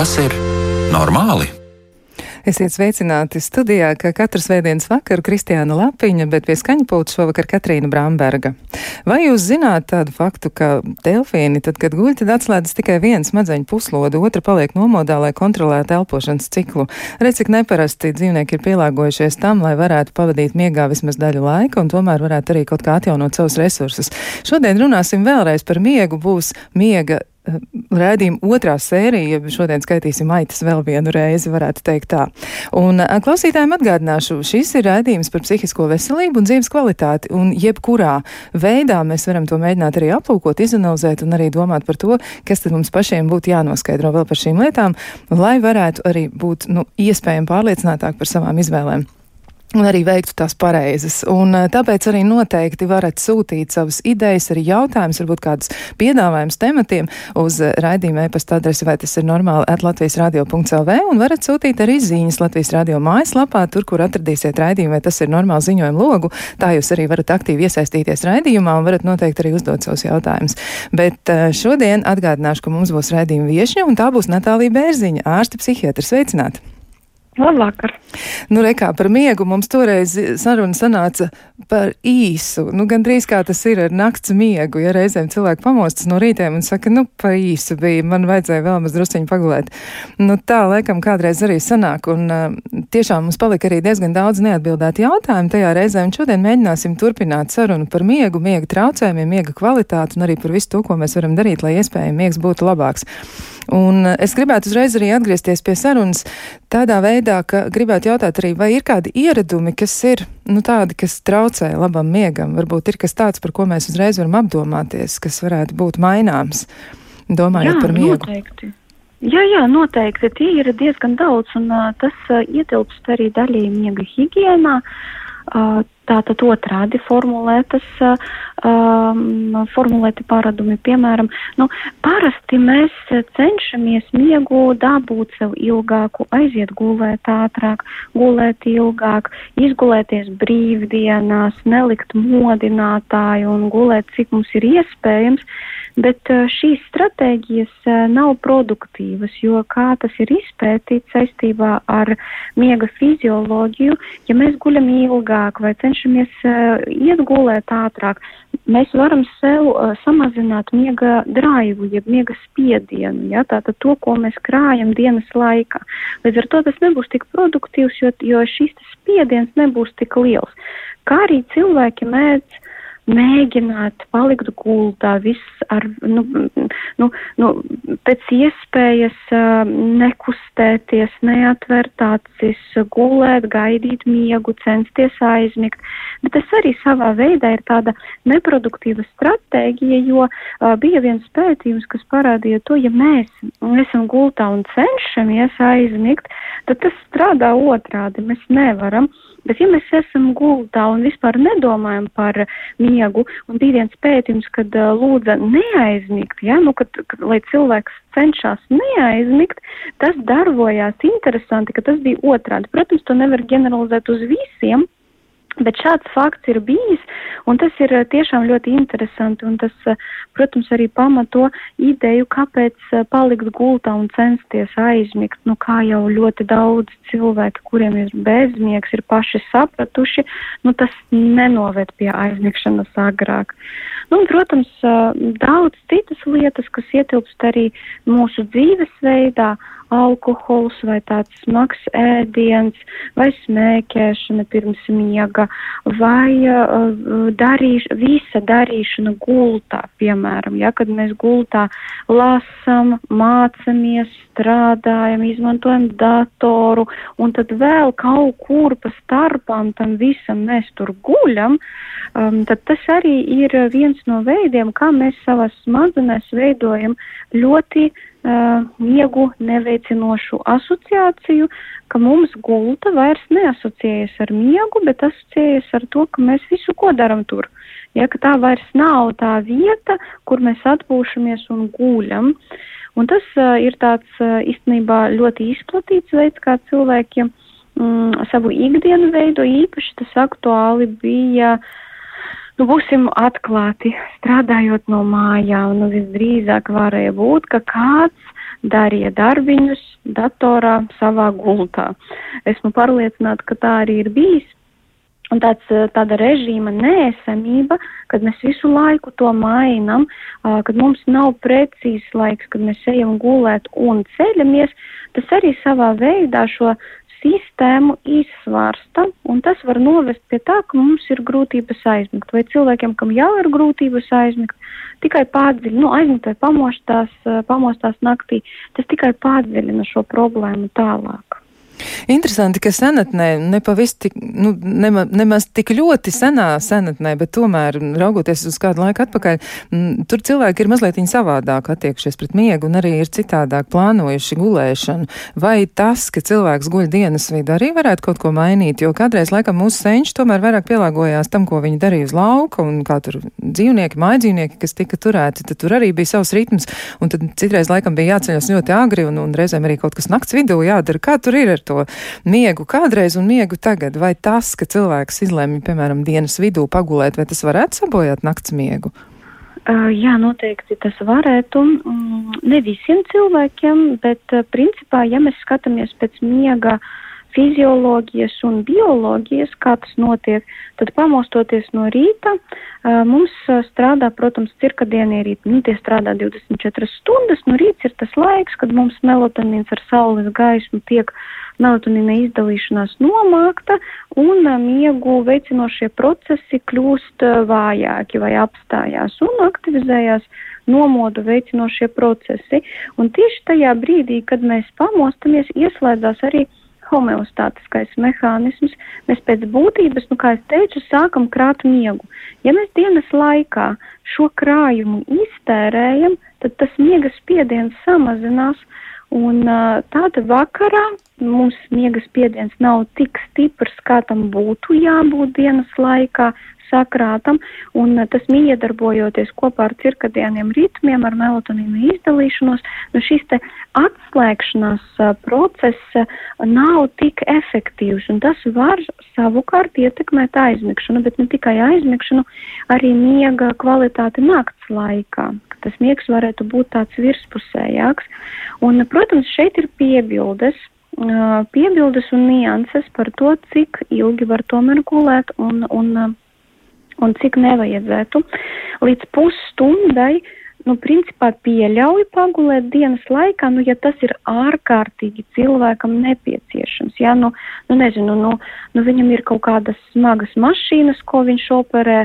Tas ir normāli? Esiet sveicināti studijā, ka katru svētdienas vakaru Kristiāna Lapiņa, bet pie skaņpulta šovakar Katrīna Bramberga. Vai jūs zināt tādu faktu, ka delfīni, tad, kad guļ, tad atslēdzas tikai viena smadzeņu pusloda, otra paliek nomodā, lai kontrolētu elpošanas ciklu? Redz, cik neparasti dzīvnieki ir pielāgojušies tam, lai varētu pavadīt miegā vismaz daļu laika un tomēr varētu arī kaut kā atjaunot savus resursus. Šodien runāsim vēlreiz par miegu, būs miega Rēdījuma otrā sērija, šodien skaitīsim aitas vēl vienu reizi, varētu teikt tā. Un klausītājiem atgādināšu, šis ir rēdījums par psihisko veselību un dzīves kvalitāti, un jebkurā veidā mēs varam to mēģināt arī aplūkot, izanalizēt un arī domāt par to, kas tad mums pašiem būtu jānoskaidro vēl par šīm lietām, lai varētu arī būt, nu, iespējami pārliecinātāk par savām izvēlēm un arī veiktu tās pareizes. Un eh, tāpēc arī noteikti varat sūtīt savas idejas, arī jautājumus, varbūt kādus piedāvājumus tematiem uz eh, raidījuma e-pasta adresi, vai tas ir normāli at Latvijas radio.lv, un varat sūtīt arī ziņas Latvijas radio mājaslapā, tur, kur atradīsiet raidījumu, vai tas ir normāli ziņojumu logu. Tā jūs arī varat aktīvi iesaistīties raidījumā un varat noteikti arī uzdot savus jautājumus. Bet eh, šodien atgādināšu, ka mums būs raidījuma viešņa, un tā būs Natālija Bērziņa, ārste psihiatra. Sveicināti! Labvakar! Nu, rekā par miegu mums toreiz saruna sanāca par īsu. Nu, gan drīz kā tas ir ar nakts miegu, ja reizēm cilvēki pamostas no rītiem un saka, nu, pa īsu bija, man vajadzēja vēl maz drusciņu pagulēt. Nu, tā laikam kādreiz arī sanāk, un uh, tiešām mums palika arī diezgan daudz neatbildētu jautājumu tajā reizē, un šodien mēģināsim turpināt sarunu par miegu, miega traucējumiem, miega kvalitāti un arī par visu to, ko mēs varam darīt, lai iespējami miegs būtu labāks. Un uh, es gribētu uzreiz arī atgriezties pie sarunas tādā veidā, ka gribētu jautāt arī, vai ir kādi ieradumi, kas ir nu, tādi, kas traucē labam miegam. Varbūt ir kas tāds, par ko mēs uzreiz varam apdomāties, kas varētu būt maināms, domājot jā, par miegu. Noteikti. Jā, jā, noteikti. Tie ir diezgan daudz, un uh, tas uh, ietilpst arī daļēji miega higiēnā. Uh, Tātad otrādi formulētas, um, formulēti paradumi, piemēram, nu, parasti mēs cenšamies miegu dabūt sev ilgāku, aiziet gulēt ātrāk, gulēt ilgāk, izgulēties brīvdienās, nelikt modinātāju un gulēt, cik mums ir iespējams. Uh, Bet eh, šīs stratēģijas eh, nav produktīvas, jo kā tas ir izpētīts saistībā ar miega fizioloģiju, ja mēs guļam ilgāk vai cenšamies eh, iet gulēt ātrāk, mēs varam sev samazināt miega draivu, jeb miega spiedienu, ja, tātad to, ko mēs krājam dienas laikā. Līdz ar to tas nebūs tik produktīvs, jo, jo šis spiediens nebūs tik liels. Kā arī cilvēki mēdz mēģināt palikt gultā, viss ar, nu, nu, nu, pēc iespējas uh, nekustēties, neatvērt acis, gulēt, gaidīt miegu, censties aizmigt. Bet tas arī savā veidā ir tāda neproduktīva stratēģija, jo uh, bija viens pētījums, kas parādīja to, ja mēs esam gultā un cenšamies aizmigt, tad tas strādā otrādi. Mēs nevaram. Bet, ja mēs esam gultā un vispār nedomājam par miegu, un bija viens pētījums, kad uh, lūdza neaizmigt, ja, nu, kad, kad, lai cilvēks cenšas neaizmigt, tas darbojās interesanti, ka tas bija otrādi. Protams, to nevar generalizēt uz visiem. Bet šāds fakts ir bijis, un tas ir eh, tiešām ļoti interesanti, un tas, eh, protams, arī pamato ideju, kāpēc eh, palikt gultā un censties aizmigt, nu kā jau ļoti daudz cilvēki, kuriem ir bezmiegs, ir paši sapratuši, nu tas nenoved pie aizmigšanas agrāk. Nu, un, protams, daudz citas lietas, kas ietilpst arī mūsu dzīvesveidā, alkohols vai tāds smags ēdiens vai smēķēšana pirms miega vai uh, darīš, visa darīšana gultā, piemēram, ja, kad mēs gultā lasam, mācamies, strādājam, izmantojam datoru un tad vēl kaut kur pa starpām tam visam mēs tur guļam, um, tad tas arī ir viens no veidiem, kā mēs savās smadzenēs veidojam ļoti uh, uh, miegu neveicinošu asociāciju, ka mums gulta vairs neasociējas ar miegu, bet asociējas ar to, ka mēs visu ko daram tur. Ja, tā vairs nav tā vieta, kur mēs atpūšamies un guļam. Un tas uh, ir tāds uh, īstenībā ļoti izplatīts veids, kā cilvēkiem mm, savu ikdienu veido. Īpaši tas aktuāli bija uh, nu, būsim atklāti, strādājot no mājām, nu, visdrīzāk varēja būt, ka kāds darīja darbiņus datorā savā gultā. Esmu pārliecināta, ka tā arī ir bijis. Un tāds, tāda režīma nēsamība, kad mēs visu laiku to mainām, kad mums nav precīzs laiks, kad mēs ejam gulēt un ceļamies, tas arī savā veidā šo sistēmu izsvārsta, un tas var novest pie tā, ka mums ir grūtības aizmigt, vai cilvēkiem, kam jau ir grūtības aizmigt, tikai pārdziļina, nu, aizmigt vai pamostās, pamostās naktī, tas tikai pārdziļina šo problēmu tālāk. Interesanti, ka senatnē nepavis tik, nu, nema, nemaz tik ļoti senā senatnē, bet tomēr, raugoties uz kādu laiku atpakaļ, m, tur cilvēki ir mazliet savādāk attiekšies pret miegu un arī ir citādāk plānojuši gulēšanu. Vai tas, ka cilvēks guļ dienas vidū, arī varētu kaut ko mainīt, jo kādreiz laikam mūsu senči tomēr vairāk pielāgojās tam, ko viņi darīja uz lauka un kā tur dzīvnieki, mājdzīvnieki, kas tika turēti, tad tur arī bija savs ritms un tad citreiz laikam bija jāceļas ļoti agri un, un reizēm arī kaut kas nakts vidū jādara. Kā tur ir ar to miegu kādreiz un miegu tagad? Vai tas, ka cilvēks izlēma, piemēram, dienas vidū pagulēt, vai tas varētu sabojāt nakts miegu? Jā, noteikti tas varētu. Mm, ne visiem cilvēkiem, bet principā, ja mēs skatāmies pēc miega fizioloģijas un bioloģijas, kā tas notiek, tad pamostoties no rīta, mums strādā, protams, cirkadienie rīti. Nu, tie strādā 24 stundas. No rīts ir tas laiks, kad mums melatonīns ar saules gaismu tiek uh, melatonīna izdalīšanās nomākta un miegu veicinošie procesi kļūst vājāki vai apstājās un aktivizējās nomodu veicinošie procesi. Un tieši tajā brīdī, kad mēs pamostamies, ieslēdzās arī homeostātiskais mehānisms. Mēs pēc būtības, nu, kā es teicu, sākam krāt miegu. Ja mēs dienas laikā šo krājumu iztērējam, tad tas miega spiediens samazinās, Un tāda vakarā mums miega spiediens nav tik stiprs, kā tam būtu jābūt dienas laikā sakrātam, un tas miedarbojoties kopā ar cirkadieniem ritmiem, ar melatonīnu izdalīšanos, nu šis te atslēgšanās process nav tik efektīvs, un tas var savukārt ietekmēt aizmigšanu, bet ne tikai aizmigšanu, arī miega kvalitāti nakts laikā tas miegs varētu būt tāds virspusējāks. Un, protams, šeit ir piebildes, piebildes un nianses par to, cik ilgi var tomēr gulēt un, un, un cik nevajadzētu. Līdz pusstundai nu, principā pieļauj pagulēt dienas laikā, nu, ja tas ir ārkārtīgi cilvēkam nepieciešams. Ja, nu, nu, nezinu, nu, nu, viņam ir kaut kādas smagas mašīnas, ko viņš operē,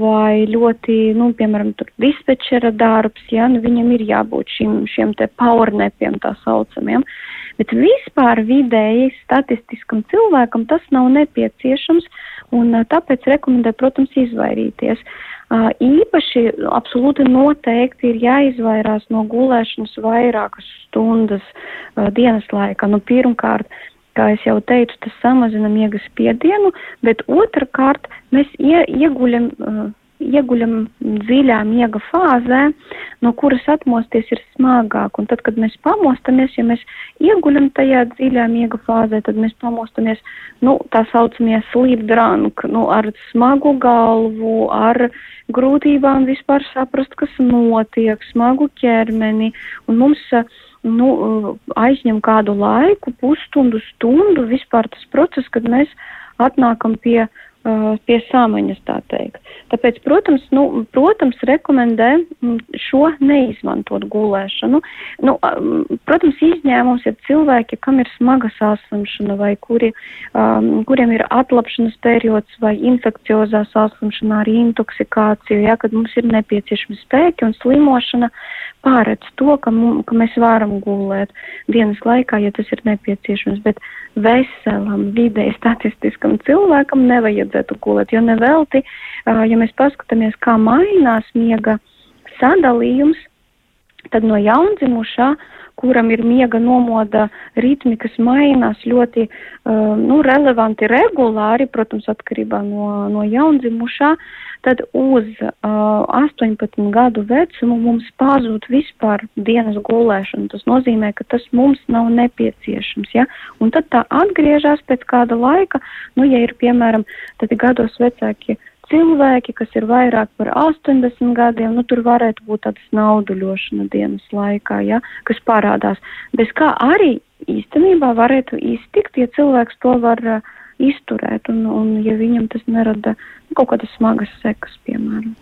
vai ļoti, nu, piemēram, tur dispečera darbs, ja, nu, viņam ir jābūt šim, šiem te powernepiem tā saucamiem. Bet vispār vidēji statistiskam cilvēkam tas nav nepieciešams, un tāpēc rekomendē, protams, izvairīties. Uh, Īpaši absolūti noteikti ir jāizvairās no gulēšanas vairākas stundas dienas laikā. Nu, pirmkārt, kā jau teicu, tas samazina miega spiedienu, bet otrkārt mēs ie, ieguļam ieguļam dziļā miega fāzē, no kuras atmosties ir smagāk. Un tad, kad mēs pamostamies, ja mēs ieguļam tajā dziļā miega fāzē, tad mēs pamostamies, nu, tā saucamie sleep drunk, nu, ar smagu galvu, ar grūtībām vispār saprast, kas notiek, smagu ķermeni. Un mums, nu, aizņem kādu laiku, pusstundu, stundu vispār tas process, kad mēs atnākam pie pie sāmaņas, tā teikt. Tāpēc, protams, nu, protams, rekomendē mm, šo neizmantot gulēšanu. Nu, protams, izņēmums ir cilvēki, kam ir smaga saslimšana vai kuri, um, kuriem ir atlapšanas periods vai infekciozā saslimšana ar intoksikāciju, ja, kad mums ir nepieciešami spēki un slimošana pārēc to, ka, mums, ka mēs varam gulēt dienas laikā, ja tas ir nepieciešams, bet veselam, vidēji statistiskam cilvēkam nevajag vajadzētu gulēt, jo nevelti, ja mēs paskatāmies, kā mainās miega sadalījums, tad no jaundzimušā, kuram ir miega nomoda ritmi, kas mainās ļoti nu, relevanti regulāri, protams, atkarībā no, no jaundzimušā, tad uz uh, 18 gadu vecumu mums pazūd vispār dienas gulēšana. Tas nozīmē, ka tas mums nav nepieciešams. Ja? Un tad tā atgriežas pēc kāda laika, nu, ja ir piemēram, tad gados vecāki cilvēki, kas ir vairāk par 80 gadiem, nu tur varētu būt tādas nauduļošana dienas laikā, ja, kas parādās. Bez kā arī īstenībā varētu iztikt, ja cilvēks to var uh, izturēt un, un ja viņam tas nerada kaut kādas smagas sekas, piemēram.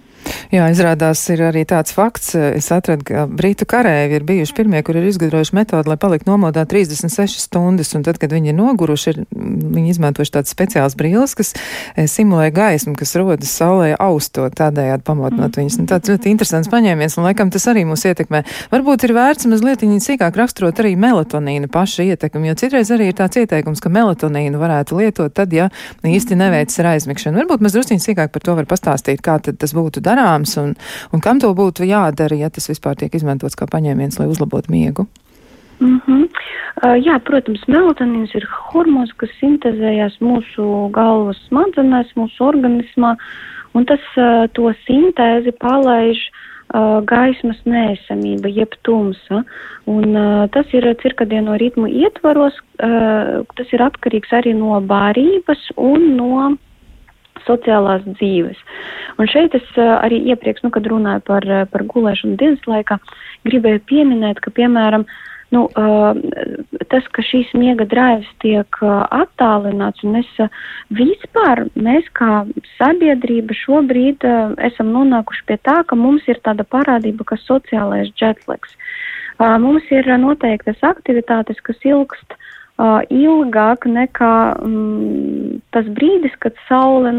Jā, izrādās ir arī tāds fakts. Es atradu, ka Brītu karēvi ir bijuši pirmie, kur ir izgudrojuši metodi, lai paliktu nomodā 36 stundas, un tad, kad viņi ir noguruši, ir, viņi izmantojuši tādas speciālas brīles, kas eh, simulē gaismu, kas rodas saulē austot, tādējādi pamodinot mm. viņus. Un tāds ļoti interesants paņēmiens, un laikam tas arī mūs ietekmē. Varbūt ir vērts mazliet sīkāk raksturot arī melatonīnu pašu ietekmi, jo citreiz arī ir tāds ieteikums, ka melatonīnu varētu lietot tad, ja īsti neveicis ar aizmigšanu. Varbūt drusciņi sīkāk par to var pastāstīt, kā tas būtu darāms un, un kam to būtu jādara, ja tas vispār tiek izmantots kā paņēmiens, lai uzlabotu miegu? Mm -hmm. uh, jā, protams, melatonīns ir hormons, kas sintēzējās mūsu galvas smadzenēs, mūsu organismā, un tas uh, to sintēzi palaiž uh, gaismas nēsamība, jeb tumsa. Un, uh, tas ir cirkadieno ritmu ietvaros, uh, tas ir atkarīgs arī no bārības un no sociālās dzīves. Un šeit es arī iepriekš, nu, kad runāju par, par gulēšanu dienas laikā, gribēju pieminēt, ka, piemēram, nu, tas, ka šīs miega drāvis tiek attālināts, un es vispār, mēs kā sabiedrība šobrīd esam nonākuši pie tā, ka mums ir tāda parādība, ka sociālais džetleks. Mums ir noteiktas aktivitātes, kas ilgst uh, ilgāk nekā mm, tas brīdis, kad saule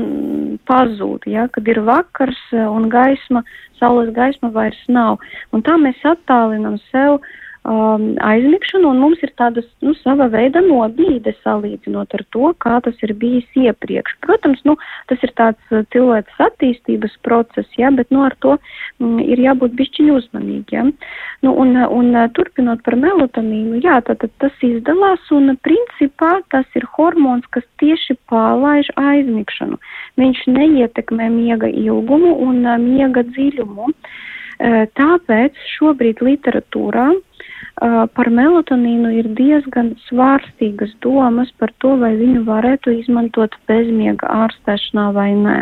pazūd, ja, kad ir vakars un gaisma, saules gaisma vairs nav. Un tā mēs attālinam sev uh, um, aizmigšanu, un mums ir tādas nu, sava veida nobīde salīdzinot ar to, kā tas ir bijis iepriekš. Protams, nu, tas ir tāds uh, cilvēks attīstības process, ja, bet nu, ar to mm, ir jābūt bišķiņu uzmanīgiem. Nu, un, un uh, turpinot par melatonīnu, jā, tad, tad tas izdalās, un principā tas ir hormons, kas tieši pārlaiž aizmigšanu. Viņš neietekmē miega ilgumu un uh, miega dziļumu. Tāpēc šobrīd literatūrā par melatonīnu ir diezgan svārstīgas domas par to, vai viņu varētu izmantot bezmiega ārstēšanā vai nē.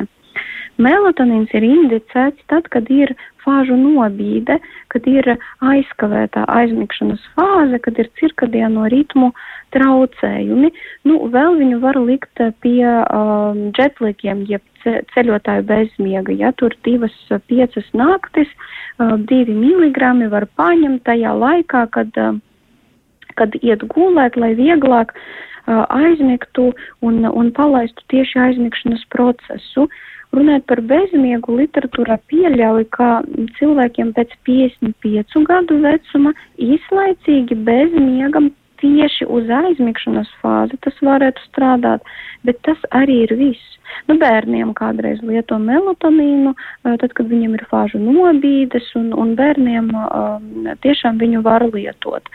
Melatonīns ir indicēts tad, kad ir fāžu nobīde, kad ir aizkavētā aizmigšanas fāze, kad ir cirkadieno ritmu traucējumi. Nu, vēl viņu var likt pie um, džetlikiem, jeb ceļotāju bezmiega. Ja tur divas piecas naktis, uh, divi miligrami var paņemt tajā laikā, kad, uh, kad iet gulēt, lai vieglāk uh, aizmigtu un, un palaistu tieši aizmigšanas procesu. Runājot par bezmiegu, literatūrā pieļauj, ka cilvēkiem pēc 55 gadu vecuma īslaicīgi bezmiegam tieši uz aizmigšanas fāzi tas varētu strādāt, bet tas arī ir viss. Nu, bērniem kādreiz lieto melatonīnu, tad, kad viņiem ir fāžu nobīdes, un, un bērniem tiešām viņu var lietot. Tad,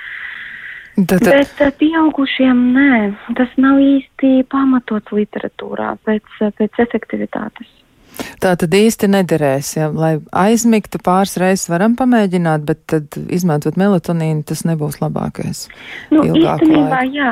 tad... Bet eh, pieaugušiem nē, tas nav īsti pamatots literatūrā pēc, pēc efektivitātes. Tā tad īsti nederēs, ja, lai aizmigtu pāris reizes varam pamēģināt, bet tad izmantot melatonīnu tas nebūs labākais. Nu, īstenībā laiku. jā,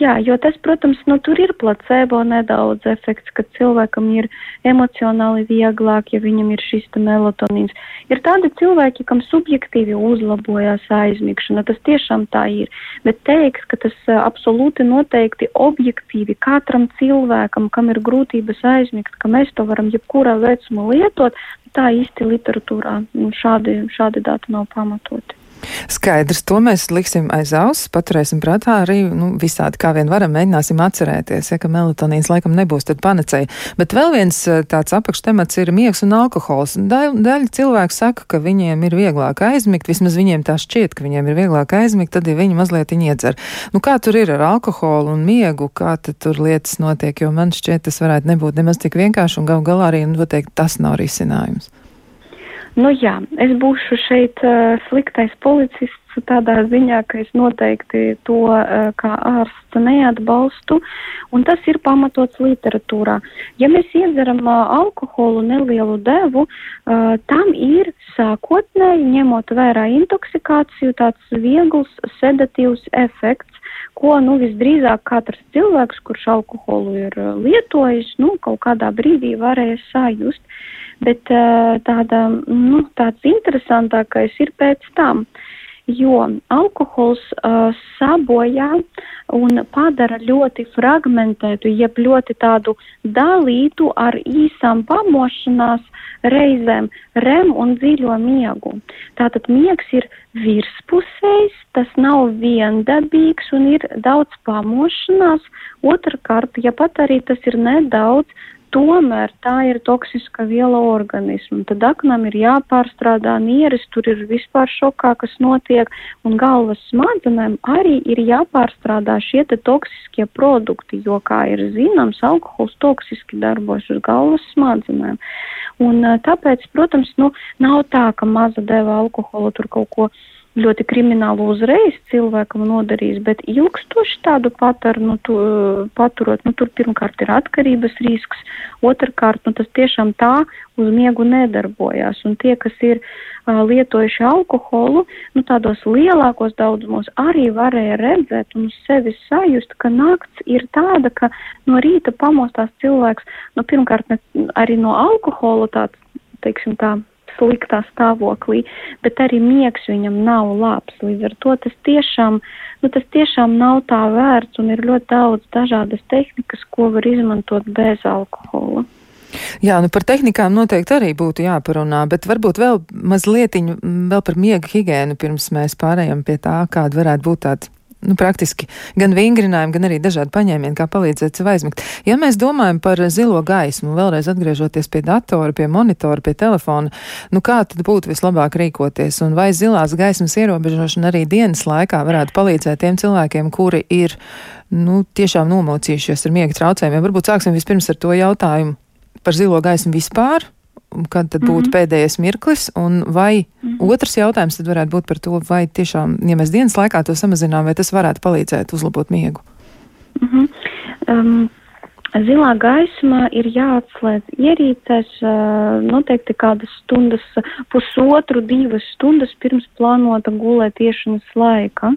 jā, jo tas, protams, nu tur ir placebo nedaudz efekts, ka cilvēkam ir emocionāli vieglāk, ja viņam ir šis melatonīns. Ir tādi cilvēki, kam subjektīvi uzlabojās aizmigšana, tas tiešām tā ir, bet teiks, ka tas absolūti noteikti objektīvi katram cilvēkam, kam ir grūtības aizmigt, ka mēs to varam jebkurā vecuma lietot, tā īsti literatūrā nu, šādi, šādi dati nav pamatoti. Skaidrs, to mēs liksim aiz auss, paturēsim prātā arī nu, visādi, kā vien varam, mēģināsim atcerēties, ja, ka melatonīns laikam nebūs tad panacēja. Bet vēl viens eh, tāds apakštemats ir miegs un alkohols. Daļa, daļa cilvēku saka, ka viņiem ir vieglāk aizmigt, vismaz viņiem tā šķiet, ka viņiem ir vieglāk aizmigt, tad ja viņi mazliet iedzer. Nu, kā tur ir ar alkoholu un miegu, kā tur lietas notiek, jo man šķiet, tas varētu nebūt nemaz tik vienkārši un gal galā arī noteikti tas nav risinājums. Nu jā, es būšu šeit uh, sliktais policists tādā ziņā, ka es noteikti to uh, kā ārsts neatbalstu, un tas ir pamatots literatūrā. Ja mēs iedzeram uh, alkoholu nelielu devu, uh, tam ir sākotnēji, ņemot vērā intoksikāciju, tāds viegls sedatīvs efekts, ko nu, visdrīzāk katrs cilvēks, kurš alkoholu ir lietojis, nu, kaut kādā brīdī varēja sajust. Bet tāda, nu, tāds interesantākais ir pēc tam. Jo alkohols uh, sabojā un padara ļoti fragmentētu, jeb ļoti tādu dalītu ar īsām pamošanās reizēm rem un dziļo miegu. Tātad miegs ir virspusējs, tas nav viendabīgs un ir daudz pamošanās. Otrakārt, ja pat arī tas ir nedaudz, tomēr tā ir toksiska viela organismu. Tad aknam ir jāpārstrādā nieres, tur ir vispār šokā, kas notiek, un galvas smadzenēm arī ir jāpārstrādā šie te toksiskie produkti, jo, kā ir zināms, alkohols toksiski darbojas uz galvas smadzenēm. Un tāpēc, protams, nu, nav tā, ka maza deva alkoholu tur kaut ko ļoti kriminālu uzreiz cilvēkam nodarīs, bet ilgstoši tādu patarnu tu, paturot, nu tur pirmkārt ir atkarības risks, otrkārt, nu tas tiešām tā uz miegu nedarbojās. Un tie, kas ir uh, lietojuši alkoholu, nu tādos lielākos daudzumos arī varēja redzēt un uz sevi sajust, ka nakts ir tāda, ka no rīta pamostās cilvēks, nu pirmkārt ne, arī no alkohola tāds, teiksim tā, sliktā stāvoklī, bet arī miegs viņam nav labs. Līdz ar to tas tiešām, nu, tas tiešām nav tā vērts un ir ļoti daudz dažādas tehnikas, ko var izmantot bez alkohola. Jā, nu par tehnikām noteikti arī būtu jāparunā, bet varbūt vēl mazliet vēl par miega higiēnu pirms mēs pārējām pie tā, kāda varētu būt tāda nu, praktiski gan vingrinājumi, gan arī dažādi paņēmieni, kā palīdzēt sev aizmigt. Ja mēs domājam par zilo gaismu, vēlreiz atgriežoties pie datora, pie monitora, pie telefona, nu kā tad būtu vislabāk rīkoties? Un vai zilās gaismas ierobežošana arī dienas laikā varētu palīdzēt tiem cilvēkiem, kuri ir, nu, tiešām nomocījušies ar miega traucējumiem? Varbūt sāksim vispirms ar to jautājumu par zilo gaismu vispār, kad tad būtu mm -hmm. pēdējais mirklis, un vai mm -hmm. otrs jautājums tad varētu būt par to, vai tiešām, ja mēs dienas laikā to samazinām, vai tas varētu palīdzēt uzlabot miegu? Mm -hmm. um, zilā gaisma ir jāatslēdz ierīcēs noteikti kādas stundas, pusotru, divas stundas pirms plānota gulētiešanas laika,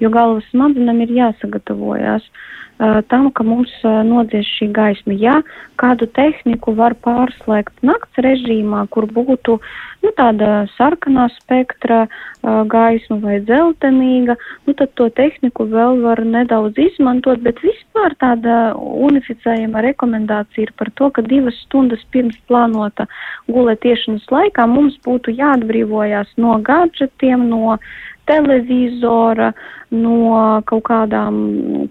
jo galvas smadzenam ir jāsagatavojās. Uh, tam, ka mums nodzies šī gaisma. Ja kādu tehniku var pārslēgt nakts režīmā, kur būtu nu, tāda sarkanā spektra gaisma vai dzeltenīga, nu, tad to tehniku vēl var nedaudz izmantot, bet vispār tāda unificējama rekomendācija ir par to, ka divas stundas pirms plānota gulētiešanas laikā mums būtu jāatbrīvojās no gadžetiem, no televizora, no kaut kādām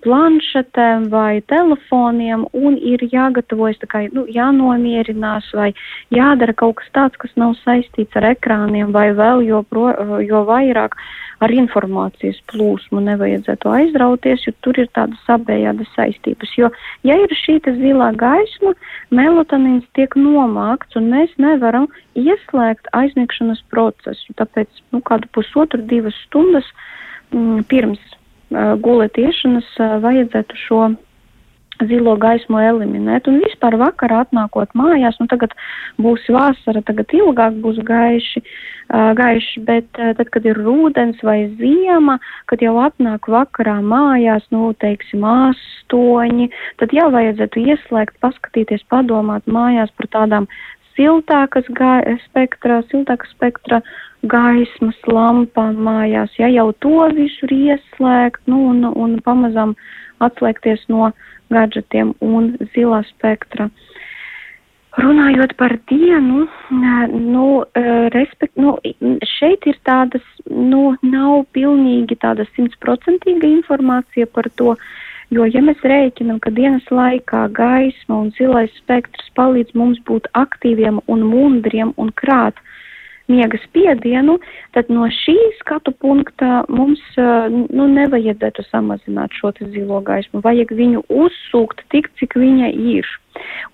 planšetēm vai telefoniem un ir jāgatavojas, kā nu, jānomierinās vai jādara kaut kas tāds, kas nav saistīts ar ekrāniem vai vēl jo, pro, jo vairāk ar informācijas plūsmu nevajadzētu aizrauties, jo tur ir tādas abējādas saistības. Jo, ja ir šī zilā gaisma, melatonīns tiek nomākts un mēs nevaram ieslēgt aizmigšanas procesu. Tāpēc nu, kādu pusotru, divas stundas mm, pirms uh, gulētiešanas uh, vajadzētu šo zilo gaismu eliminēt. Un vispār vakarā atnākot mājās, nu tagad būs vasara, tagad ilgāk būs gaiši, uh, gaiši bet uh, tad, kad ir rūdens vai ziema, kad jau atnāk vakarā mājās, nu, teiksim, astoņi, tad jau vajadzētu ieslēgt, paskatīties, padomāt mājās par tādām siltākas spektra, siltāka spektra gaismas lampām mājās, ja jau to visur ieslēgt, nu, un, un pamazām atslēgties no gadžetiem un zilā spektra. Runājot par dienu, nu, respekt, nu, šeit ir tādas, nu, nav pilnīgi tāda simtprocentīga informācija par to, jo, ja mēs rēķinam, ka dienas laikā gaisma un zilais spektrs palīdz mums būt aktīviem un mundriem un krāt miega spiedienu, tad no šī skatu punkta mums nu, nevajadzētu samazināt šo zilo gaismu. Vajag viņu uzsūkt tik, cik viņa ir.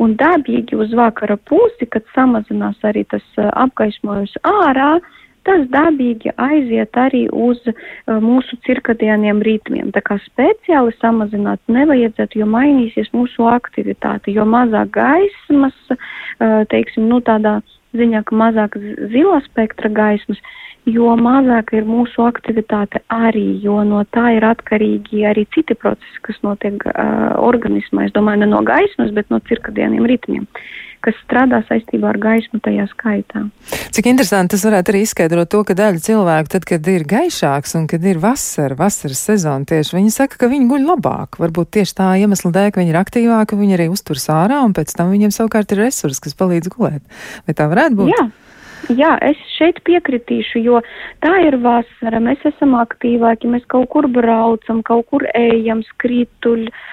Un dabīgi uz vakara pusi, kad samazinās arī tas apgaismojums ārā, tas dabīgi aiziet arī uz uh, mūsu cirkadieniem ritmiem. Tā kā speciāli samazināt nevajadzētu, jo mainīsies mūsu aktivitāte, jo mazāk gaismas, teiksim, nu tādā ziņā, ka mazāk zila spektra gaismas, jo mazāka ir mūsu aktivitāte arī, jo no tā ir atkarīgi arī citi procesi, kas notiek uh, organismā. Es domāju, ne no gaismas, bet no cirkadieniem ritmiem kas strādā saistībā ar gaismu tajā skaitā. Cik interesanti tas varētu arī izskaidrot to, ka daļa cilvēku, tad, kad ir gaišāks un kad ir vasara, vasaras sezona tieši, viņi saka, ka viņi guļ labāk. Varbūt tieši tā iemesla dēļ, ka viņi ir aktīvāki, viņi arī uztur sārā un pēc tam viņiem savukārt ir resursi, kas palīdz gulēt. Vai tā varētu būt? Jā. Jā, es šeit piekritīšu, jo tā ir vasara, mēs esam aktīvāki, mēs kaut kur braucam, kaut kur ejam, skrituļi, uh,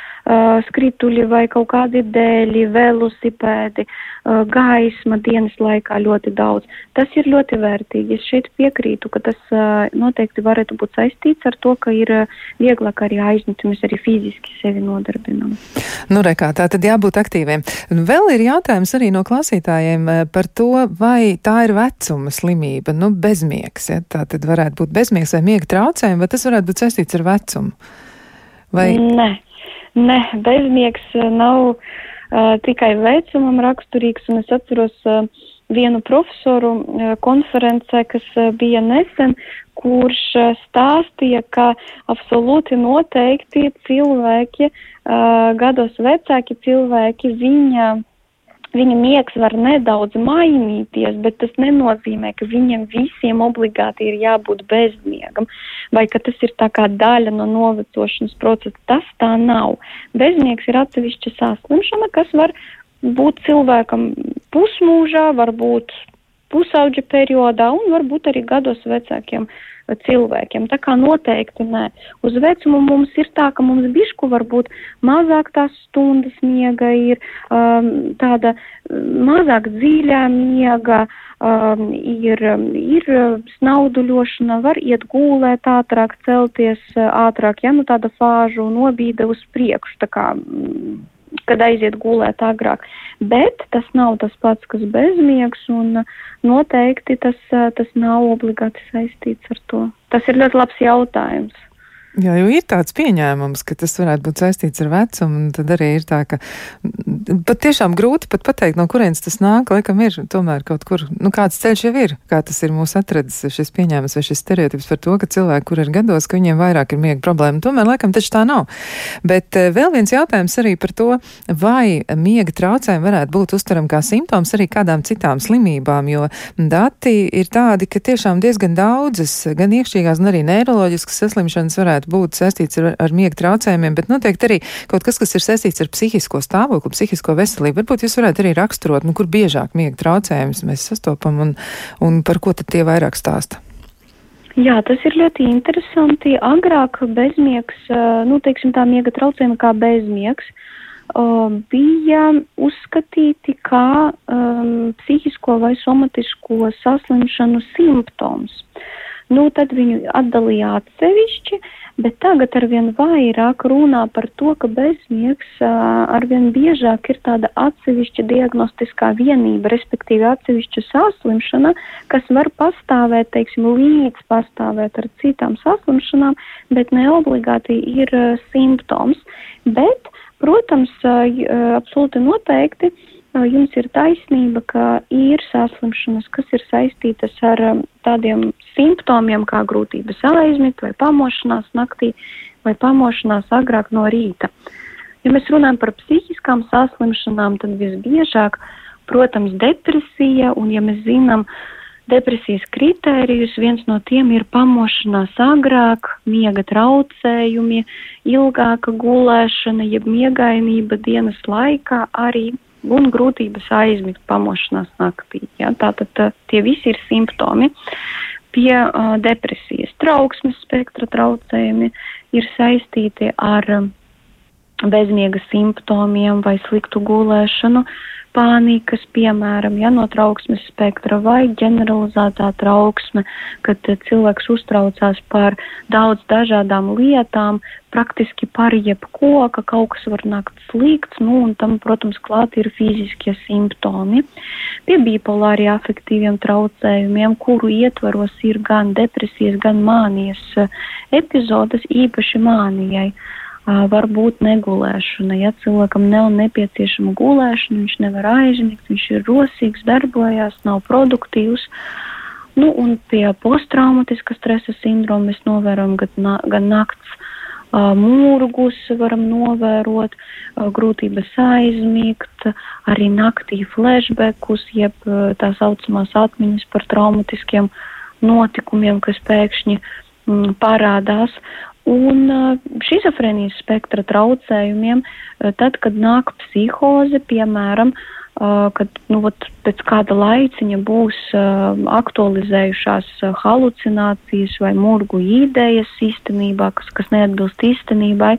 skrituļi vai kaut kādi dēļi, velosipēdi, uh, gaisma dienas laikā ļoti daudz. Tas ir ļoti vērtīgi. Es šeit piekrītu, ka tas uh, noteikti varētu būt saistīts ar to, ka ir uh, vieglāk arī aizņemt, mēs arī fiziski sevi nodarbinam. Nu, rekā, tā tad jābūt aktīviem. Vēl ir jautājums arī no klausītājiem par to, vai tā ir vecuma slimība, nu, bezmiegs, ja tā tad varētu būt bezmiegs vai miega traucējumi, vai tas varētu būt saistīts ar vecumu? Vai... Nē, Nē, bezmiegs eh, nav uh, tikai vecumam raksturīgs, un es atceros uh, vienu profesoru uh, konferencē, kas uh, bija nesen, kurš uh, stāstīja, ka absolūti noteikti cilvēki, uh, gados vecāki cilvēki, viņa Viņa miegs var nedaudz mainīties, bet tas nenozīmē, ka viņiem visiem obligāti ir jābūt bezmiegam, vai ka tas ir tā kā daļa no novecošanas procesa. Tas tā nav. Bezmiegs ir atsevišķa saslimšana, kas var būt cilvēkam pusmūžā, varbūt pusauģa periodā un varbūt arī gados vecākiem cilvēkiem. Tā kā noteikti nē. Uz vecumu mums ir tā, ka mums bišku varbūt mazāk tās stundas miega ir, um, tāda mazāk dziļā miega, um, ir, ir snauduļošana, var iet gulēt ātrāk, celties ātrāk, ja nu tāda fāžu nobīda uz priekšu. Tā kā, kad aiziet gulēt agrāk. Bet tas nav tas pats, kas bezmiegs, un noteikti tas, tas nav obligāti saistīts ar to. Tas ir ļoti labs jautājums. Jā, jo ir tāds pieņēmums, ka tas varētu būt saistīts ar vecumu, un tad arī ir tā, ka pat tiešām grūti pat pateikt, no kurienes tas nāk, laikam ir tomēr kaut kur, nu kāds ceļš jau ir, kā tas ir mūsu atradzis šis pieņēmums vai šis stereotips par to, ka cilvēki, kur ir gados, ka viņiem vairāk ir miega problēma. Tomēr laikam taču tā nav. Bet eh, vēl viens jautājums arī par to, vai miega traucējumi varētu būt uztveram kā simptoms arī kādām citām slimībām, jo dati ir tādi, ka tiešām diezgan daudzas, gan iekšķīgās, gan arī neiroloģiskas saslimšanas varētu būt saistīts ar, ar miega traucējumiem, bet noteikti arī kaut kas, kas ir saistīts ar psihisko stāvokli, psihisko veselību. Varbūt jūs varētu arī raksturot, nu, kur biežāk miega traucējumus mēs sastopam un, un par ko tad tie vairāk stāsta. Jā, tas ir ļoti interesanti. Agrāk bezmiegs, nu, teiksim tā miega traucējumi kā bezmiegs, bija uzskatīti kā um, psihisko vai somatisko saslimšanu simptoms. Nu, tad viņu atdalīja atsevišķi, bet tagad arvien vairāk runā par to, ka bezmiegs arvien biežāk ir tāda atsevišķa diagnostiskā vienība, respektīvi atsevišķa saslimšana, kas var pastāvēt, teiksim, līdz pastāvēt ar citām saslimšanām, bet ne obligāti ir simptoms. Bet, protams, absolūti noteikti jums ir taisnība, ka ir saslimšanas, kas ir saistītas ar tādiem simptomiem kā grūtības aizmigt vai pamošanās naktī vai pamošanās agrāk no rīta. Ja mēs runājam par psihiskām saslimšanām, tad visbiežāk, protams, depresija, un ja mēs zinām depresijas kritērijus, viens no tiem ir pamošanās agrāk, miega traucējumi, ilgāka gulēšana, jeb miegainība dienas laikā arī un grūtības aizmigt pamošanās naktī. Ja? Tātad tie visi ir simptomi. Pie uh, depresijas trauksmes spektra traucējumi ir saistīti ar um, bezmiega simptomiem vai sliktu gulēšanu. Pānikas, piemēram, ja no trauksmes spektra vai ģeneralizētā trauksme, kad eh, cilvēks uztraucās par daudz dažādām lietām, praktiski par jebko, ka kaut kas var nākt slikts, nu, un tam, protams, klāt ir fiziskie simptomi. Pie bipolāri afektīviem traucējumiem, kuru ietvaros ir gan depresijas, gan mānijas eh, epizodes, īpaši mānijai varbūt negulēšana. Ja cilvēkam nav nepieciešama gulēšana, viņš nevar aizmigt, viņš ir rosīgs, darbojas, nav produktīvs. Nu, un pie posttraumatiskā stresa sindroma mēs novērojam gan, gan nakts uh, mūrgus, varam novērot uh, grūtības aizmigt, arī naktī flashbackus, jeb uh, tā saucamās atmiņas par traumatiskiem notikumiem, kas pēkšņi mm, parādās un šizofrēnijas spektra traucējumiem, tad, kad nāk psihoze, piemēram, kad nu, vat, pēc kāda laiciņa būs aktualizējušās halucinācijas vai murgu idejas īstenībā, kas, kas neatbilst īstenībai,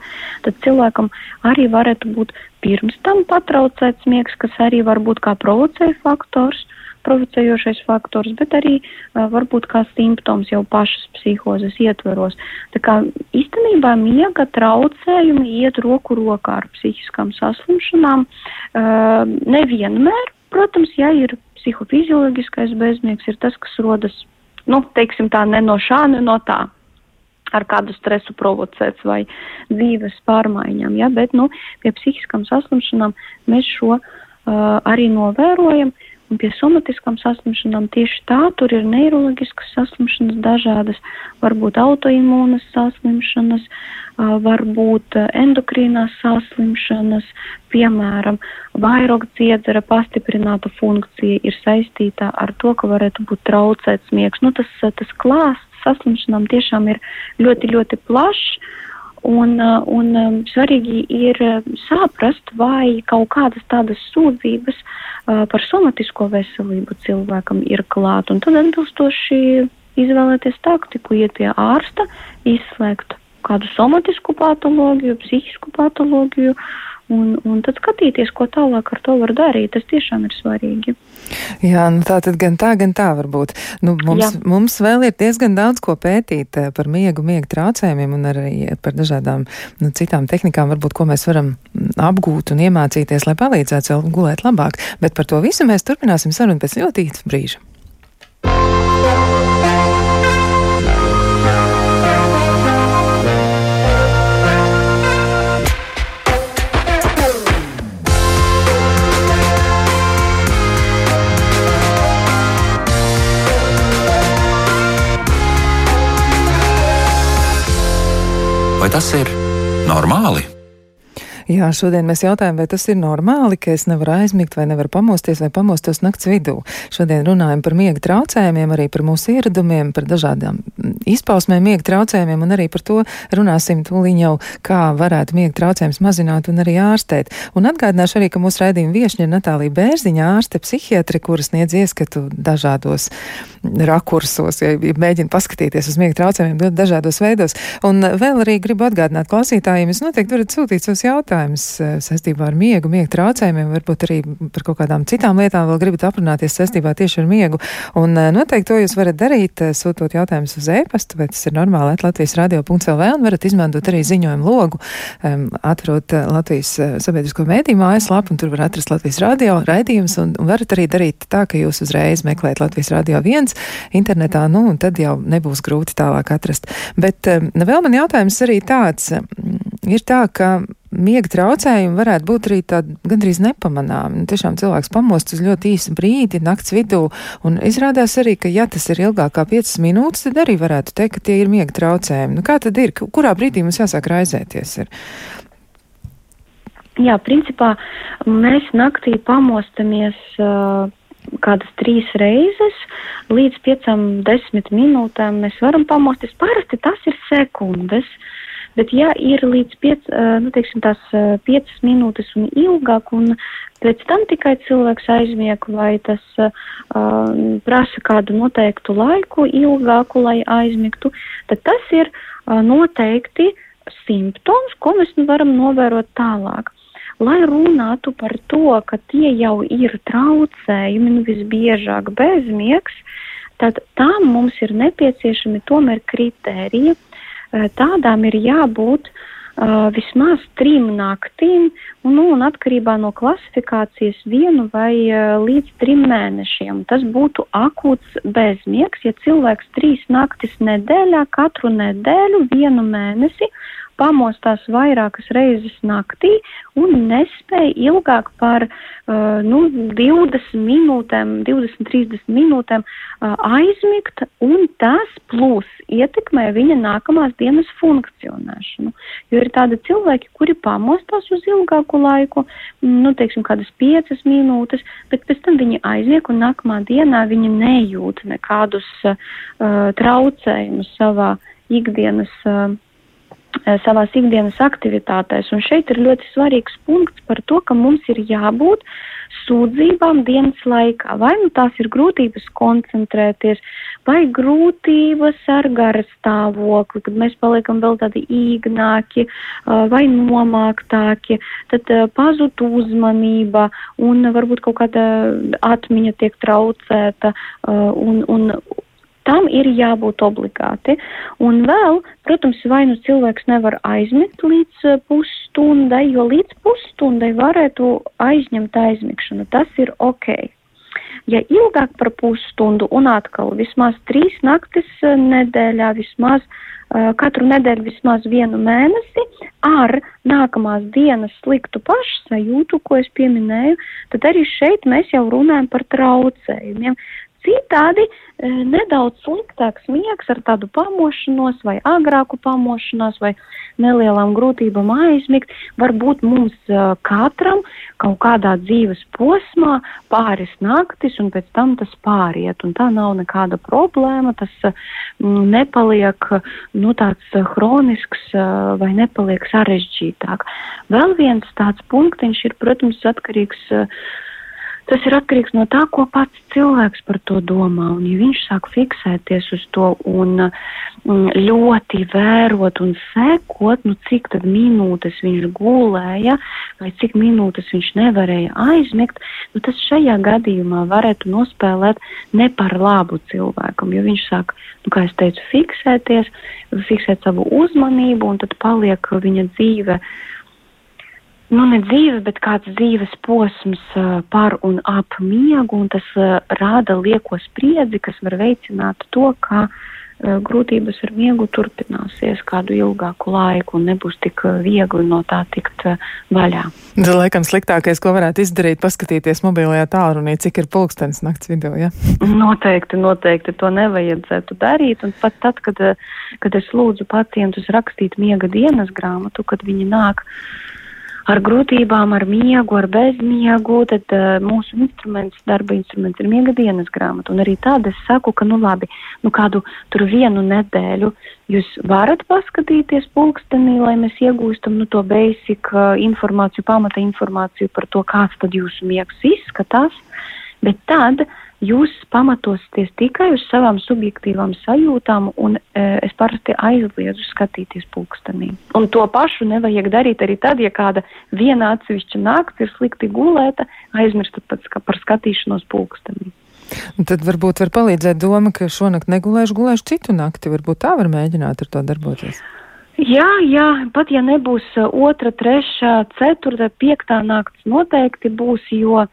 tad cilvēkam arī varētu būt pirms tam patraucēts miegs, kas arī var būt kā provocēja faktors. Uh, provocējošais faktors, bet arī varbūt kā simptoms jau pašas psihozes ietveros. Tā kā īstenībā miega traucējumi iet roku rokā ar psihiskām saslimšanām. Nevienmēr, protams, ja ir psihofizioloģiskais bezmiegs, ir tas, kas rodas, nu, teiksim tā, ne no šā, ne no tā ar kādu stresu provocēts vai dzīves pārmaiņām, ja, bet, nu, pie psihiskām saslimšanām mēs šo uh, arī novērojam. Uh, Un pie somatiskām saslimšanām tieši tā, tur ir neiroloģiskas saslimšanas dažādas, varbūt autoimūnas saslimšanas, varbūt endokrīnās saslimšanas, piemēram, vairogdziedzera pastiprināta funkcija ir saistīta ar to, ka varētu būt traucēts miegs. Nu, tas, tas klāsts saslimšanām tiešām ir ļoti, ļoti plašs. Un, un svarīgi ir saprast, vai kaut kādas tādas sūdzības par somatisko veselību cilvēkam ir klāt. Un tad atbilstoši izvēlēties taktiku, iet pie ārsta, izslēgt kādu somatisku patoloģiju, psihisku patoloģiju un, un tad skatīties, ko tālāk ar to var darīt. Tas tiešām ir svarīgi. Jā, nu tā tad gan tā, gan tā var būt. Nu, mums, Jā. mums vēl ir diezgan daudz ko pētīt eh, par miegu, miega traucējumiem un arī par dažādām nu, citām tehnikām, varbūt, ko mēs varam mm, apgūt un iemācīties, lai palīdzētu vēl gulēt labāk. Bet par to visu mēs turpināsim sarunu pēc ļoti īsa brīža. Tas ir normāli? Jā, šodien mēs jautājam, vai tas ir normāli, ka es nevaru aizmigt vai nevaru pamosties vai pamostos nakts vidū. Šodien runājam par miega traucējumiem, arī par mūsu ieradumiem, par dažādām izpausmēm miega traucējumiem un arī par to runāsim tūliņ jau, kā varētu miega traucējumus mazināt un arī ārstēt. Un atgādināšu arī, ka mūsu raidījuma viešņa ir Natālija Bērziņa, ārste psihiatri, kuras sniedz ieskatu dažādos rakursos, ja mēģina paskatīties uz miega traucējumiem ļoti dažādos veidos. Un vēl arī gribu atgādināt klausītājiem, jūs noteikti varat sūtīt savus jautājumus jautājums eh, saistībā ar miegu, miega traucējumiem, varbūt arī par kaut kādām citām lietām vēl gribat aprunāties saistībā tieši ar miegu. Un eh, noteikti to jūs varat darīt, eh, sūtot jautājumus uz e-pastu, vai tas ir normāli, at Latvijas radio.lv un varat izmantot arī ziņojumu logu, um, atverot Latvijas sabiedrisko mēdīju mājaslapu, un tur var atrast Latvijas radio raidījumus, un, un varat arī darīt tā, ka jūs uzreiz meklējat Latvijas radio viens internetā, nu, un tad jau nebūs grūti tālāk atrast. Bet um, vēl man jautājums arī tāds, ir tā, ka miega traucējumi varētu būt arī tādi gandrīz nepamanāmi. Nu, tiešām cilvēks pamost uz ļoti īsu brīdi, nakts vidū, un izrādās arī, ka ja tas ir ilgāk kā 5 minūtes, tad arī varētu teikt, ka tie ir miega traucējumi. Nu, kā tad ir? Kurā brīdī mums jāsāk raizēties? Ir? Jā, principā mēs naktī pamostamies uh, kādas trīs reizes, līdz piecām, desmit minūtēm mēs varam pamosties. Parasti tas ir sekundes. Uh, Bet, ja ir līdz 5, nu, teiksim, tās 5 minūtes un ilgāk, un pēc tam tikai cilvēks aizmieg, vai tas uh, prasa kādu noteiktu laiku ilgāku, lai aizmigtu, tad tas ir uh, noteikti simptoms, ko mēs nu varam novērot tālāk. Lai runātu par to, ka tie jau ir traucējumi, nu visbiežāk bezmiegs, tad tam mums ir nepieciešami tomēr kritēriji, tādām ir jābūt uh, vismaz trim naktīm, un, nu, un atkarībā no klasifikācijas vienu vai uh, līdz trim mēnešiem. Tas būtu akūts bezmiegs, ja cilvēks trīs naktis nedēļā, katru nedēļu, vienu mēnesi pamostās vairākas reizes naktī un nespēja ilgāk par uh, nu, 20 minūtēm, 20-30 minūtēm uh, aizmigt, un tas plus ietekmē viņa nākamās dienas funkcionēšanu. Jo ir tādi cilvēki, kuri pamostās uz ilgāku laiku, nu, teiksim, kādas 5 minūtes, bet pēc tam viņi aizmieg un nākamā dienā viņi nejūt nekādus uh, traucējumus savā ikdienas. Uh, savās ikdienas aktivitātēs. Un šeit ir ļoti svarīgs punkts par to, ka mums ir jābūt sūdzībām dienas laikā. Vai nu tās ir grūtības koncentrēties, vai grūtības ar gara stāvokli, kad mēs paliekam vēl tādi īgnāki vai nomāktāki, tad pazūd uzmanība un varbūt kaut kāda atmiņa tiek traucēta un, un Tam ir jābūt obligāti. Un vēl, protams, vai nu cilvēks nevar aizmigt līdz uh, pusstundai, jo līdz pusstundai varētu aizņemt aizmigšanu. Tas ir ok. Ja ilgāk par pusstundu un atkal vismaz trīs naktis uh, nedēļā, vismaz uh, katru nedēļu vismaz vienu mēnesi ar nākamās dienas sliktu pašsajūtu, ko es pieminēju, tad arī šeit mēs jau runājam par traucējumiem. Citādi e, nedaudz sliktāks miegs ar tādu pamošanos vai agrāku pamošanās vai nelielām grūtībām aizmigt var būt mums e, katram kaut kādā dzīves posmā pāris naktis un pēc tam tas pāriet. Un tā nav nekāda problēma, tas e, nepaliek nu, tāds hronisks vai nepaliek sarežģītāk. Vēl viens tāds punktiņš ir, protams, atkarīgs Tas ir atkarīgs no tā, ko pats cilvēks par to domā. Un, ja viņš sāk fiksēties uz to un mm, ļoti vērot un sekot, nu, cik tad minūtes viņš gulēja vai cik minūtes viņš nevarēja aizmigt, nu, tas šajā gadījumā varētu nospēlēt ne par labu cilvēkam, jo viņš sāk, nu, kā es teicu, fiksēties, fiksēt savu uzmanību un tad paliek viņa dzīve nu, ne dzīve, bet kāds dzīves posms par un ap miegu, un tas rāda lieko spriedzi, kas var veicināt to, ka grūtības ar miegu turpināsies kādu ilgāku laiku un nebūs tik viegli no tā tikt vaļā. Tas, laikam, sliktākais, ko varētu izdarīt, paskatīties mobilajā tālrunī, cik ir pulkstenis nakts vidū, ja? Noteikti, noteikti to nevajadzētu darīt, un pat tad, kad, kad es lūdzu pacientus rakstīt miega dienas grāmatu, kad viņi nāk ar grūtībām, ar miegu, ar bezmiegu, tad uh, mūsu instruments, darba instruments ir miega dienas grāmata. Un arī tāda es saku, ka, nu labi, nu kādu tur vienu nedēļu jūs varat paskatīties pulkstenī, lai mēs iegūstam, nu, to basic uh, informāciju, pamata informāciju par to, kāds tad jūsu miegs izskatās, bet tad jūs pamatosieties tikai uz savām subjektīvām sajūtām, un e, es parasti aizliedzu skatīties pulkstenī. Un to pašu nevajag darīt arī tad, ja kāda viena atsevišķa nakts ir slikti gulēta, aizmirstat pats par skatīšanos pulkstenī. Tad varbūt var palīdzēt doma, ka šonakt negulēšu, gulēšu citu nakti. Varbūt tā var mēģināt ar to darboties. Jā, jā, pat ja nebūs uh, otra, trešā, ceturta, piektā nakts noteikti būs, jo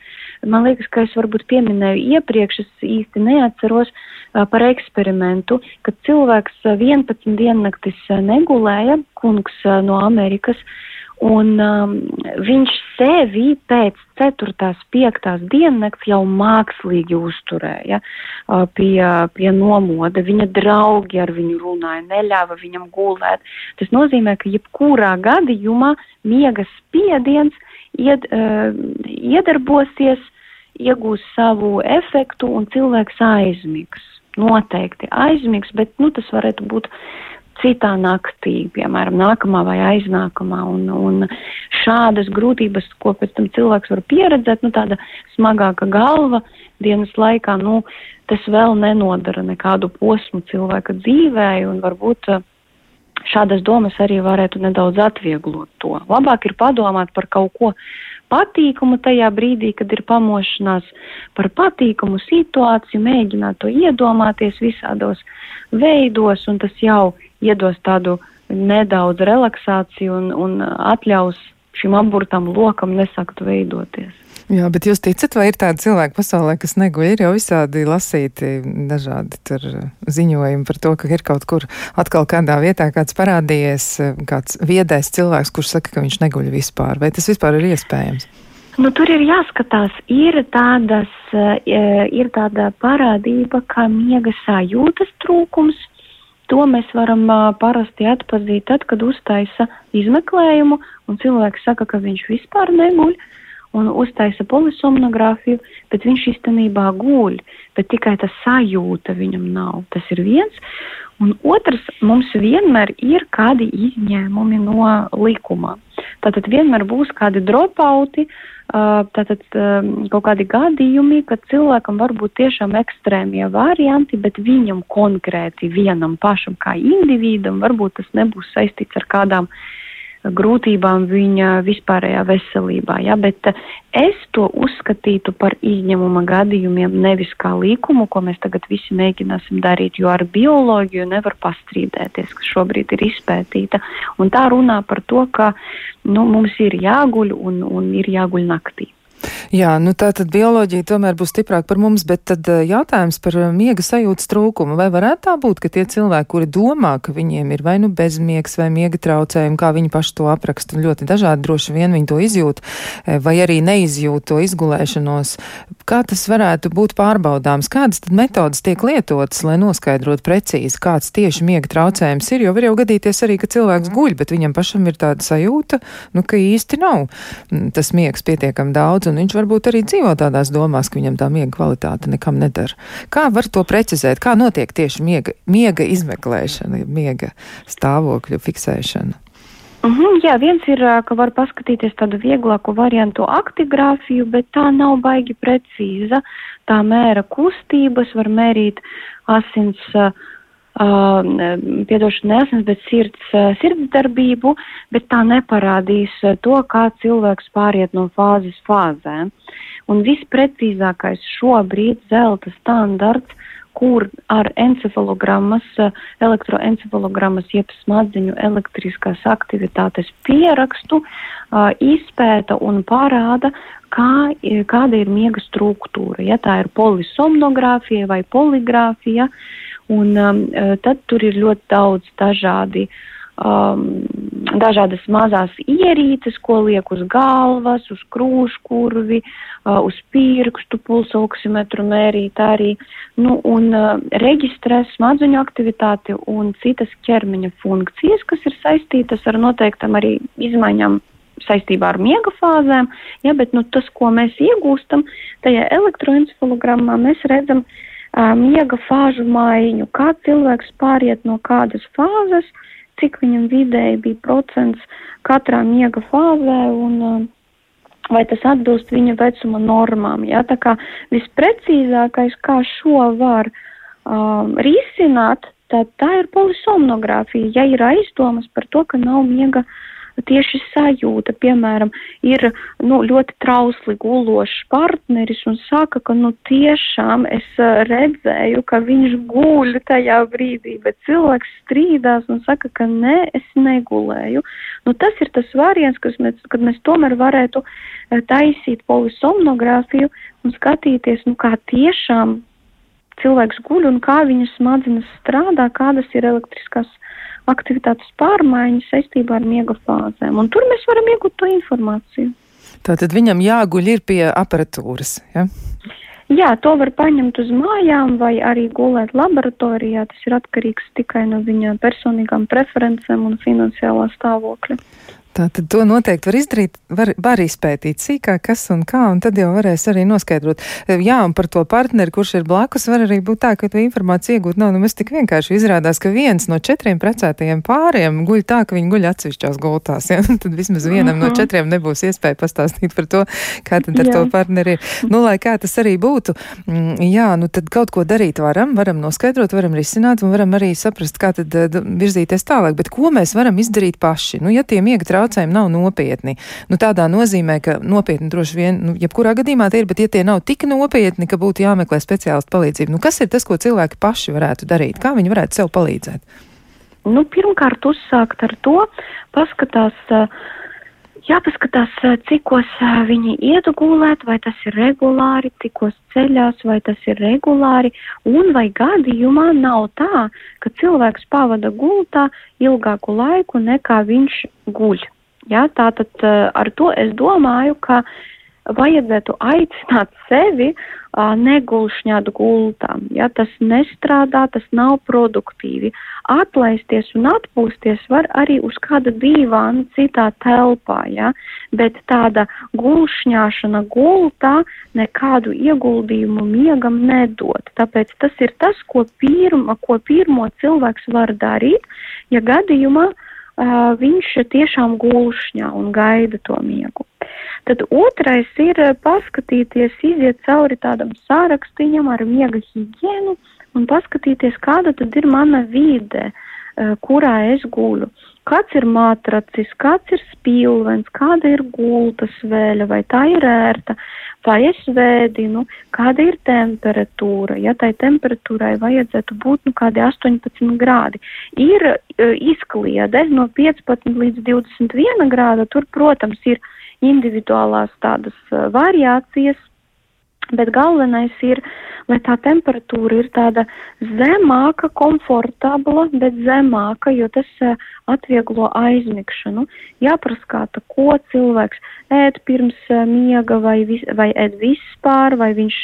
man liekas, ka es varbūt pieminēju iepriekš, es īsti neatceros uh, par eksperimentu, kad cilvēks 11 uh, diennaktis negulēja, kungs no Amerikas, Un um, viņš sevi pēc 4. 5. diennakts jau mākslīgi uzturēja uh, pie, pie nomoda. Viņa draugi ar viņu runāja, neļāva viņam gulēt. Tas nozīmē, ka jebkurā gadījumā miega spiediens ied, uh, iedarbosies, iegūs savu efektu un cilvēks aizmigs. Noteikti aizmigs, bet nu, tas varētu būt citā naktī, piemēram, nākamā vai aiznākamā. Un, un šādas grūtības, ko pēc tam cilvēks var pieredzēt, nu, tāda smagāka galva dienas laikā, nu, tas vēl nenodara nekādu posmu cilvēka dzīvē, un varbūt uh, šādas domas arī varētu nedaudz atvieglot to. Labāk ir padomāt par kaut ko patīkamu tajā brīdī, kad ir pamošanās, par patīkamu situāciju, mēģināt to iedomāties visādos veidos, un tas jau iedos tādu nedaudz relaksāciju un, un atļaus šim aburtam lokam nesakt veidoties. Jā, bet jūs ticat, vai ir tādi cilvēki pasaulē, kas neguļ? Ir jau visādi lasīti dažādi ziņojumi par to, ka ir kaut kur atkal kādā vietā kāds parādījies, kāds viedais cilvēks, kurš saka, ka viņš neguļ vispār. Vai tas vispār ir iespējams? Nu, tur ir jāskatās, ir, tādas, eh, ir tāda parādība, kā miega sajūtas trūkums. To mēs varam uh, parasti atpazīt tad, kad uztaisa izmeklējumu un cilvēks saka, ka viņš vispār neguļ un uztaisa polisomnogrāfiju, bet viņš īstenībā guļ, bet tikai tā sajūta viņam nav. Tas ir viens. Un otrs, mums vienmēr ir kādi izņēmumi no likuma. Tātad vienmēr būs kādi dropauti, tātad kaut kādi gadījumi, kad cilvēkam var būt tiešām ekstrēmie varianti, bet viņam konkrēti vienam pašam kā individam varbūt tas nebūs saistīts ar kādām uh, grūtībām viņa vispārējā veselībā. Ja? Bet eh, es to uzskatītu par izņēmuma gadījumiem, nevis kā likumu, ko mēs tagad visi mēģināsim darīt, jo ar bioloģiju nevar pastrīdēties, kas šobrīd ir izpētīta. Un tā runā par to, ka nu, mums ir jāguļ un, un ir jāguļ naktī. Jā, nu tā tad bioloģija tomēr būs stiprāka par mums, bet tad eh, jautājums par eh, miega sajūtas trūkumu. Vai varētu tā būt, ka tie cilvēki, kuri domā, ka viņiem ir vai nu bezmiegs vai miega traucējumi, kā viņi paši to apraksta, ļoti dažādi droši vien viņi to izjūt, eh, vai arī neizjūt to izgulēšanos, kā tas varētu būt pārbaudāms, kādas tad metodas tiek lietotas, lai noskaidrotu precīzi, kāds tieši miega traucējums ir, jo var jau gadīties arī, ka cilvēks guļ, bet viņam pašam ir tāda sajūta, nu, ka īsti nav. Mm, tas miegs pietiekam daudz, un viņš varbūt arī dzīvo tādās domās, ka viņam tā miega kvalitāte nekam nedara. Kā var to precizēt? Kā notiek tieši miega, miega izmeklēšana, miega stāvokļu fiksēšana? Mm -hmm, jā, viens ir, ka var paskatīties tādu vieglāku variantu aktigrāfiju, bet tā nav baigi precīza. Tā mēra kustības, var mērīt asins uh, piedošana neasins, bet sirds, sirds darbību, bet tā neparādīs to, kā cilvēks pāriet no fāzes fāzē. Un visprecīzākais šobrīd zelta standarts, kur ar encefalogrammas, elektroencefalogrammas, jeb smadziņu elektriskās aktivitātes pierakstu, izpēta un parāda, kā, kāda ir miega struktūra. Ja tā ir polisomnogrāfija vai poligrāfija, uh, Un um, uh, tad tur ir ļoti daudz dažādi, um, dažādas mazās ierīces, ko liek uz galvas, uz krūškurvi, uh, uz pirkstu, pulsa oksimetru mērīt arī, nu, un uh, reģistrē smadzeņu aktivitāti un citas ķermeņa funkcijas, kas ir saistītas ar noteiktam arī izmaiņām saistībā ar miega fāzēm, ja, bet nu, tas, ko mēs iegūstam, tajā elektroencefalogrammā mēs redzam, uh, miega fāžu maiņu, kā cilvēks pāriet no kādas fāzes, cik viņam vidēji bija procents katrā miega fāzē un vai tas atbilst viņa vecuma normām. Ja? Tā kā visprecīzākais, kā šo var um, risināt, tad tā ir polisomnogrāfija. Ja ir aizdomas par to, ka nav miega uh, tieši sajūta, piemēram, ir nu, ļoti trausli gulošs partneris un saka, ka nu tiešām es redzēju, ka viņš guļ tajā brīdī, bet cilvēks strīdās un saka, ka nē, es negulēju. Nu, tas ir tas variants, mēs, kad mēs tomēr varētu taisīt polisomnogrāfiju un skatīties, nu kā tiešām cilvēks guļ un kā viņa smadzenes strādā, kādas ir elektriskās aktivitātes pārmaiņas saistībā ar miega fāzēm. Un tur mēs varam iegūt to informāciju. Tātad viņam jāguļ ir pie aparatūras. Ja? Jā, to var paņemt uz mājām vai arī gulēt laboratorijā. Tas ir atkarīgs tikai no viņa personīgām preferencēm un finansiālā stāvokļa. Tātad to noteikti var izdarīt, var, var izpētīt sīkāk, kas un kā, un tad jau varēs arī noskaidrot. Jā, un par to partneri, kurš ir blakus, var arī būt tā, ka to informāciju iegūt nav nemaz tik vienkārši. Izrādās, ka viens no četriem precētajiem pāriem guļ tā, ka viņi guļ atsevišķās gultās. Ja? Tad vismaz vienam uh -huh. no mhm. četriem nebūs iespēja pastāstīt par to, kā tad ar jā. to partneri ir. Nu, lai kā tas arī būtu, mm, jā, nu tad kaut ko darīt varam, varam noskaidrot, varam risināt un varam arī saprast, kā tad uh, virzīties tālāk. Bet ko mēs varam izdarīt paši? Nu, ja tie miega traucējumi nav nopietni. Nu, tādā nozīmē, ka nopietni droši vien, nu, jebkurā gadījumā tie ir, bet ja tie nav tik nopietni, ka būtu jāmeklē speciālistu palīdzību, nu, kas ir tas, ko cilvēki paši varētu darīt? Kā viņi varētu sev palīdzēt? Nu, pirmkārt, uzsākt ar to, paskatās. Uh, jāpaskatās, cikos viņi iet gulēt, vai tas ir regulāri, cikos ceļās, vai tas ir regulāri, un vai gadījumā nav tā, ka cilvēks pavada gultā ilgāku laiku nekā viņš guļ. Ja, tātad ar to es domāju, ka vajadzētu aicināt sevi negulšņāt gultā. Ja, tas nestrādā, tas nav produktīvi. Atlaisties un atpūsties var arī uz kāda dīvāna citā telpā, ja, bet tāda gulšņāšana gultā nekādu ieguldījumu miegam nedod. Tāpēc tas ir tas, ko, pirma, ko pirmo cilvēks var darīt, ja gadījumā uh, viņš tiešām gulšņā un gaida to miegu. Tad otrais ir paskatīties, iziet cauri tādam sārakstiņam ar miega higienu un paskatīties, kāda tad ir mana vide, kurā es guļu. Kāds ir matracis, kāds ir spilvens, kāda ir gultas vēļa, vai tā ir ērta, vai es vēdinu, kāda ir temperatūra. Ja tai temperatūrai vajadzētu būt nu kādi 18 grādi. Ir uh, izkliede no 15 līdz 21 grāda, tur, protams, ir individuālās tādas uh, variācijas, bet galvenais ir, lai tā temperatūra ir tāda zemāka, komfortabla, bet zemāka, jo tas uh, atvieglo aizmigšanu. Jāpraskāta, ko cilvēks ēd pirms uh, miega, vai, vis, vai ēd vispār, vai viņš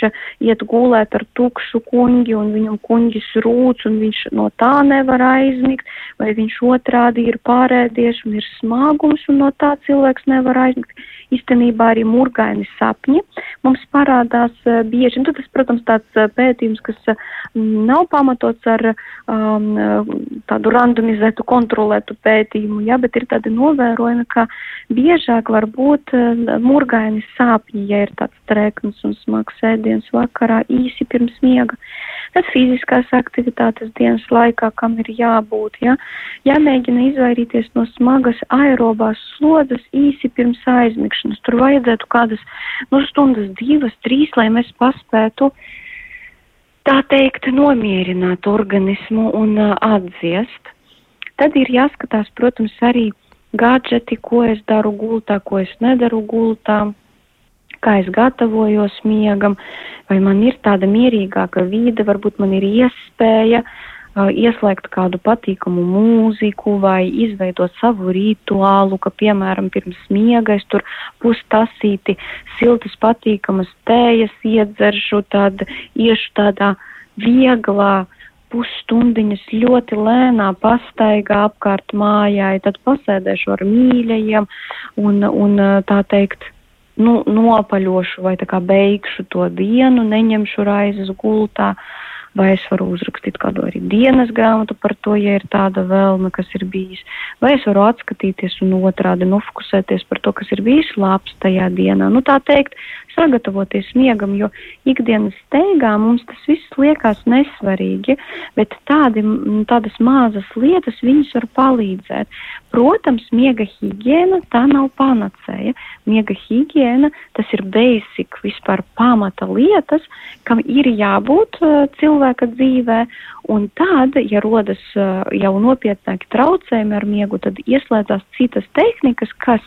iet gulēt ar tukšu kuņģi un viņam kuņģis rūc un viņš no tā nevar aizmigt, vai viņš otrādi ir pārēdies un ir smagums un no tā cilvēks nevar aizmigt īstenībā arī murgaini sapņi mums parādās uh, bieži. Un nu, tas, protams, tāds uh, pētījums, kas uh, nav pamatots ar um, tādu randomizētu, kontrolētu pētījumu, ja, bet ir tādi novērojumi, ka biežāk var būt murgaini sapņi, ja ir tāds trekns un smags ēdiens vakarā īsi pirms miega. Tad fiziskās aktivitātes dienas laikā, kam ir jābūt, ja, jāmēģina izvairīties no smagas aerobās slodzes īsi pirms aizmigšanas. Tur vajadzētu kādas nu, stundas, divas, trīs, lai mēs paspētu tā teikt nomierināt organismu un uh, atdziest. Tad ir jāskatās, protams, arī gadžeti, ko es daru gultā, ko es nedaru gultā, kā es gatavojos miegam, vai man ir tāda mierīgāka vīde, varbūt man ir iespēja uh, ieslēgt kādu patīkamu mūziku vai izveidot savu rituālu, ka, piemēram, pirms miega es tur pustasīti siltas patīkamas tējas iedzeršu, tad iešu tādā vieglā pusstundiņas ļoti lēnā pastaigā apkārt mājai, tad pasēdēšu ar mīļajiem un, un tā teikt, nu, nopaļošu vai tā kā beigšu to dienu, neņemšu raizes gultā. Uh, vai es varu uzrakstīt kādu arī dienas grāmatu par to, ja ir tāda vēlme, kas ir bijis, vai es varu atskatīties un otrādi nofokusēties par to, kas ir bijis labs tajā dienā. Nu, tā teikt, sagatavoties miegam, jo ikdienas steigā mums tas viss liekas nesvarīgi, bet tādi, tādas mazas lietas viņas var palīdzēt. Protams, miega higiēna tā nav panacēja. Miega higiēna tas ir basic, vispār pamata lietas, kam ir jābūt uh, cilvēka dzīvē, un tad, ja rodas uh, jau nopietnāki traucējumi ar miegu, tad ieslēdzās citas tehnikas, kas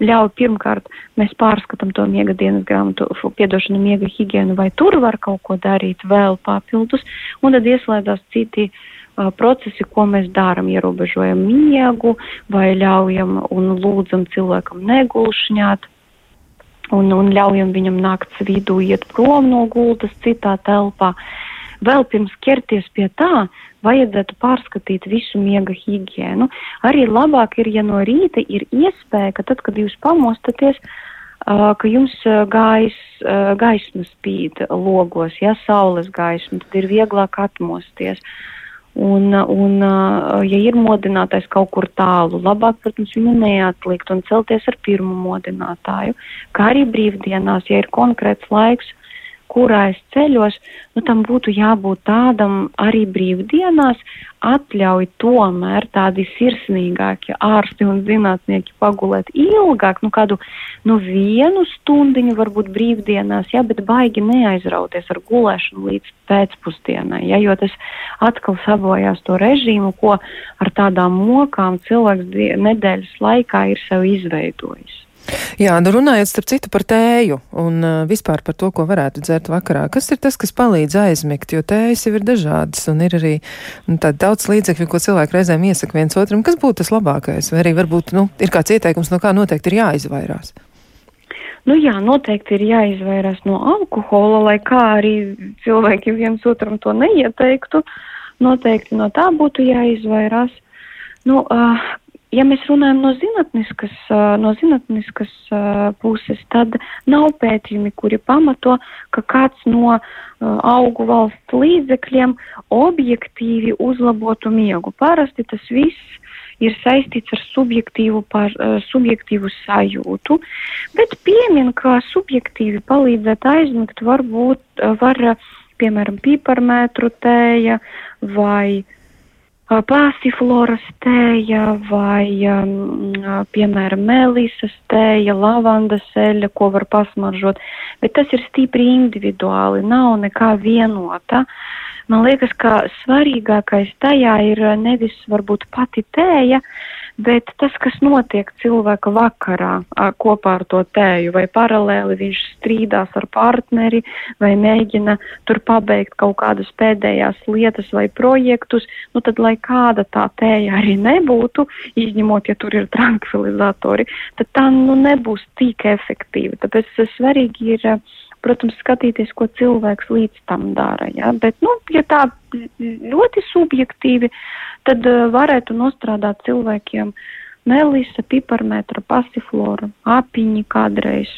ļauj pirmkārt mēs pārskatām to miega dienas grāmatu, piedošanu miega higienu, vai tur var kaut ko darīt vēl papildus, un tad ieslēdzās citi uh, procesi, ko mēs darām, ierobežojam miegu vai ļaujam un lūdzam cilvēkam negulšņāt. Un, un ļaujam viņam nakts vidū iet prom no gultas citā telpā. Vēl pirms ķerties pie tā, vajadzētu pārskatīt visu miega higienu. Arī labāk ir, ja no rīta ir iespēja, ka tad, kad jūs pamostaties, ka jums gais, gaisma spīd logos, ja saules gaisma, tad ir vieglāk atmosties. Un, un, ja ir modinātais kaut kur tālu, labāk, protams, viņu neatlikt un celties ar pirmo modinātāju. Kā arī brīvdienās, ja ir konkrēts laiks, kurā es ceļos, nu, tam būtu jābūt tādam arī brīvdienās, atļauj tomēr tādi sirsnīgāki ārsti un zinātnieki pagulēt ilgāk, nu kādu nu, vienu stundiņu varbūt brīvdienās, ja, bet baigi neaizrauties ar gulēšanu līdz pēcpusdienai, ja, jo tas atkal sabojās to režīmu, ko ar tādām mokām cilvēks nedēļas laikā ir sev izveidojis. Jā, nu runājot starp citu par tēju un uh, vispār par to, ko varētu dzert vakarā. Kas ir tas, kas palīdz aizmigt, jo tējas jau ir dažādas un ir arī nu, daudz līdzekļu, ko cilvēki reizēm iesaka viens otram. Kas būtu tas labākais? Vai arī varbūt nu, ir kāds ieteikums, no kā noteikti ir jāizvairās? Nu jā, noteikti ir jāizvairās no alkohola, lai kā arī cilvēki viens otram to neieteiktu. Noteikti no tā būtu jāizvairās. Nu, uh, ja mēs runājam no zinātniskas, no zinātniskas puses, tad nav pētījumi, kuri pamato, ka kāds no augu valsts līdzekļiem objektīvi uzlabotu miegu. Parasti tas viss ir saistīts ar subjektīvu, par, subjektīvu sajūtu, bet piemin, ka subjektīvi palīdzēt aizmigt varbūt var, piemēram, piparmētru tēja vai uh, pāsifloras tēja vai, um, piemēram, melisas tēja, lavandas eļļa, ko var pasmaržot, bet tas ir stipri individuāli, nav nekā vienota. Man liekas, ka svarīgākais tajā ir nevis varbūt pati tēja, Bet tas, kas notiek cilvēka vakarā ar, kopā ar to tēju, vai paralēli viņš strīdās ar partneri, vai mēģina tur pabeigt kaut kādas pēdējās lietas vai projektus, nu tad, lai kāda tā tēja arī nebūtu, izņemot, ja tur ir tranquilizatori, tad tā nu nebūs tik efektīva. Tāpēc svarīgi ir protams, skatīties, ko cilvēks līdz tam dara. Ja? Bet, nu, ja tā ļoti subjektīvi, tad uh, varētu nostrādāt cilvēkiem melisa, piparmetra, pasiflora, apiņi kādreiz.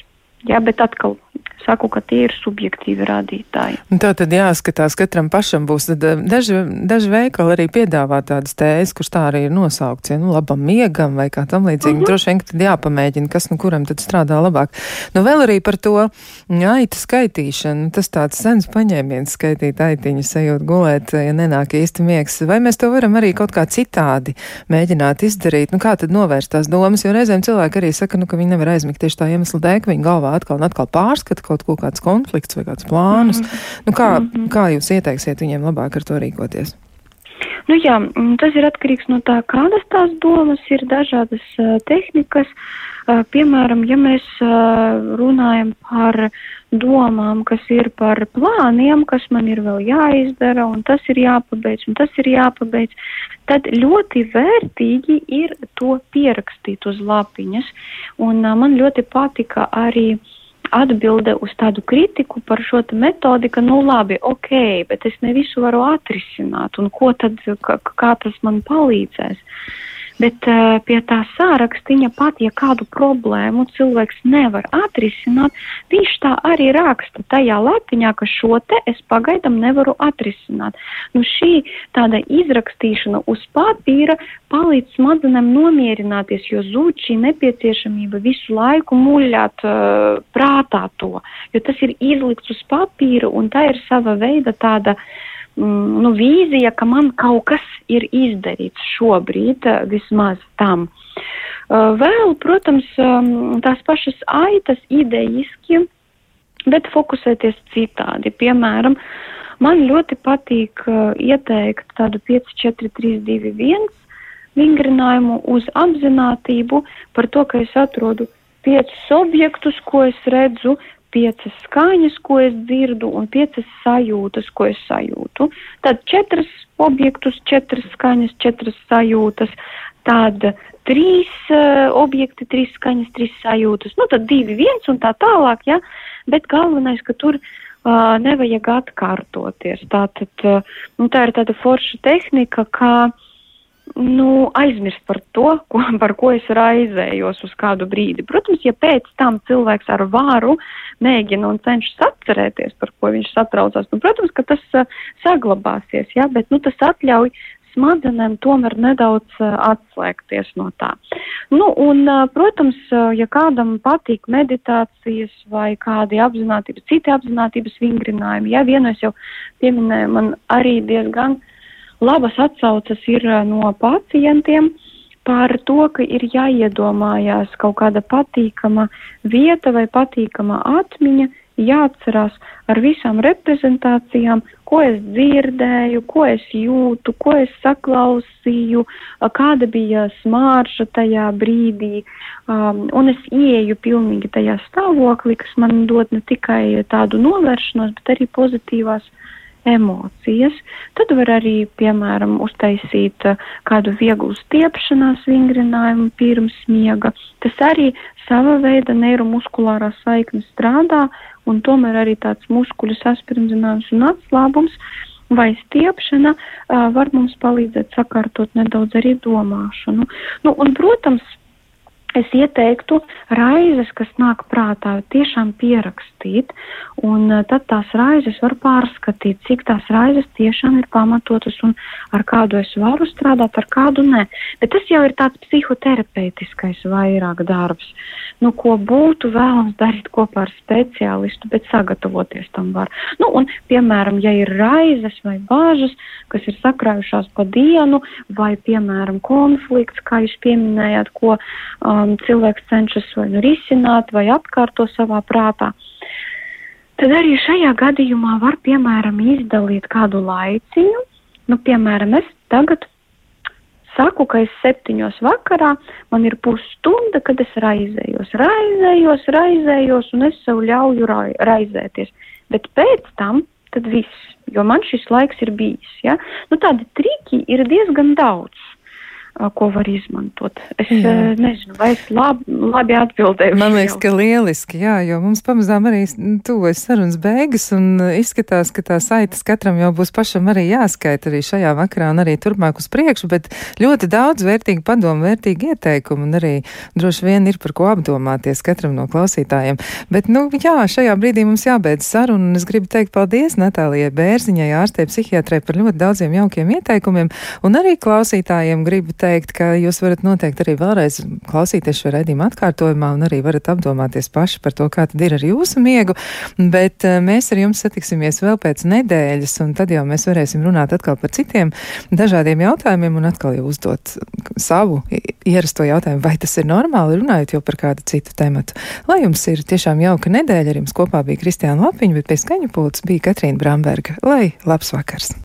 Ja, bet atkal saku, ka tie ir subjektīvi rādītāji. Tā tad jāskatās, katram pašam būs. Tad eh, daži, daži veikali arī piedāvā tādas tēzes, kurš tā arī ir nosaukts, ja nu labam miegam vai kā tam līdzīgi. Uh -huh. Droši vien, ka tad jāpamēģina, kas nu kuram tad strādā labāk. Nu vēl arī par to aita skaitīšanu. Tas tāds sens paņēmiens skaitīt aitiņu, ejot gulēt, ja nenāk īsti miegs. Vai mēs to varam arī kaut kā citādi mēģināt izdarīt? Nu kā tad novērst tās domas? Jo reizēm cilvēki arī saka, nu, ka viņi nevar aizmigt tieši tā iemesla dēļ, ka viņi galvā atkal un atkal pārskata kaut ko, kāds konflikts vai kāds plānus. Mm -hmm. nu, kā, mm -hmm. kā jūs ieteiksiet viņiem labāk ar to rīkoties? Nu jā, mm, tas ir atkarīgs no tā, kādas tās domas ir, dažādas uh, tehnikas. Uh, piemēram, ja mēs uh, runājam par domām, kas ir par plāniem, kas man ir vēl jāizdara, un tas ir jāpabeidz, un tas ir jāpabeidz, tad ļoti vērtīgi ir to pierakstīt uz lapiņas. Un man ļoti patika arī uh, atbilde uz tādu kritiku par šo metodi, ka, nu, labi, ok, bet es ne visu varu atrisināt, un ko tad, kā, tas man palīdzēs. Bet uh, pie tā sārakstiņa pat, ja kādu problēmu cilvēks nevar atrisināt, viņš tā arī raksta tajā lapiņā, ka šo te es pagaidam nevaru atrisināt. Nu, šī tāda izrakstīšana uz papīra palīdz smadzenēm nomierināties, jo zūd šī nepieciešamība visu laiku muļāt uh, prātā to, jo tas ir izlikts uz papīra un tā ir sava veida tāda uh, nu, vīzija, ka man kaut kas ir izdarīts šobrīd, eh, vismaz tam. Eh, vēl, protams, um, tās pašas aitas idejiski, bet fokusēties citādi. Piemēram, man ļoti patīk eh, ieteikt tādu 5, 4, 3, 2, 1 vingrinājumu uz apzinātību par to, ka es atrodu piecus objektus, ko es redzu, piecas skaņas, ko es dzirdu, un piecas sajūtas, ko es sajūtu. Tad četras objektus, četras skaņas, četras sajūtas, tad trīs uh, objekti, trīs skaņas, trīs sajūtas, nu tad divi, viens un tā tālāk, ja, bet galvenais, ka tur uh, nevajag atkārtoties. Tātad, uh, nu, tā ir tāda forša tehnika, kā uh, nu, aizmirst par to, ko, par ko es raizējos uz kādu brīdi. Protams, ja pēc tam cilvēks ar vāru mēģina un cenšas atcerēties, par ko viņš satraucās, nu, protams, ka tas uh, saglabāsies, jā, bet nu, tas atļauj smadzenēm tomēr nedaudz uh, atslēgties no tā. Nu, un, uh, protams, uh, ja kādam patīk meditācijas vai kādi apzinātības, citi apzinātības vingrinājumi, ja vienu es jau pieminēju, man arī diezgan labas atsaucas ir no pacientiem par to, ka ir jāiedomājās kaut kāda patīkama vieta vai patīkama atmiņa, jāatcerās ar visām reprezentācijām, ko es dzirdēju, ko es jūtu, ko es saklausīju, kāda bija smārša tajā brīdī. Um, un es ieju pilnīgi tajā stāvoklī, kas man dod ne tikai tādu novēršanos, bet arī pozitīvās emocijas. Tad var arī, piemēram, uztaisīt uh, kādu vieglu stiepšanās vingrinājumu pirms miega. Tas arī sava veida neiromuskulārā saikne strādā, un tomēr arī tāds muskuļu saspringzinājums un atslābums vai stiepšana uh, var mums palīdzēt sakārtot nedaudz arī domāšanu. Nu, un, protams, Es ieteiktu raizes, kas nāk prātā, tiešām pierakstīt, un eh, tad tās raizes var pārskatīt, cik tās raizes tiešām ir pamatotas un ar kādu es varu strādāt, ar kādu nē. Bet tas jau ir tāds psihoterapeitiskais vairāk darbs, nu, ko būtu vēlams darīt kopā ar speciālistu, bet sagatavoties tam var. Nu, un, piemēram, ja ir raizes vai bāžas, kas ir sakrājušās pa dienu, vai, piemēram, konflikts, kā jūs pieminējāt, ko uh, um, cilvēks cenšas vai nu risināt, vai atkārto savā prātā. Tad arī šajā gadījumā var, piemēram, izdalīt kādu laiciņu. Nu, piemēram, es tagad saku, ka es septiņos vakarā man ir pusstunda, kad es raizējos, raizējos, raizējos, un es sev ļauju raizēties. Bet pēc tam, tad viss, jo man šis laiks ir bijis. Ja? Nu, tādi triki ir diezgan daudz ko var izmantot. Es jā. nezinu, vai es labi, labi atbildēju. Man liekas, ka lieliski, jā, jo mums pamazām arī tuvojas sarunas beigas un izskatās, ka tā saites katram jau būs pašam arī jāskaita arī šajā vakarā un arī turpmāk uz priekšu, bet ļoti daudz vērtīgu padomu, vērtīgu ieteikumu un arī droši vien ir par ko apdomāties katram no klausītājiem. Bet, nu, jā, šajā brīdī mums jābeidz saruna un es gribu teikt paldies Natālijai Bērziņai, ārstē psihiatrē par ļoti daudziem jaukiem ieteikumiem un arī klausītājiem gribu teikt, ka jūs varat noteikti arī vēlreiz klausīties šo raidījumu atkārtojumā un arī varat apdomāties paši par to, kā tad ir ar jūsu miegu. Bet eh, mēs ar jums satiksimies vēl pēc nedēļas, un tad jau mēs varēsim runāt atkal par citiem dažādiem jautājumiem un atkal jau uzdot savu ierasto jautājumu, vai tas ir normāli, runājot jau par kādu citu tematu. Lai jums ir tiešām jauka nedēļa, ar jums kopā bija Kristiāna Lapiņa, bet pie skaņu pults bija Katrīna Bramberga. Lai labs vakars!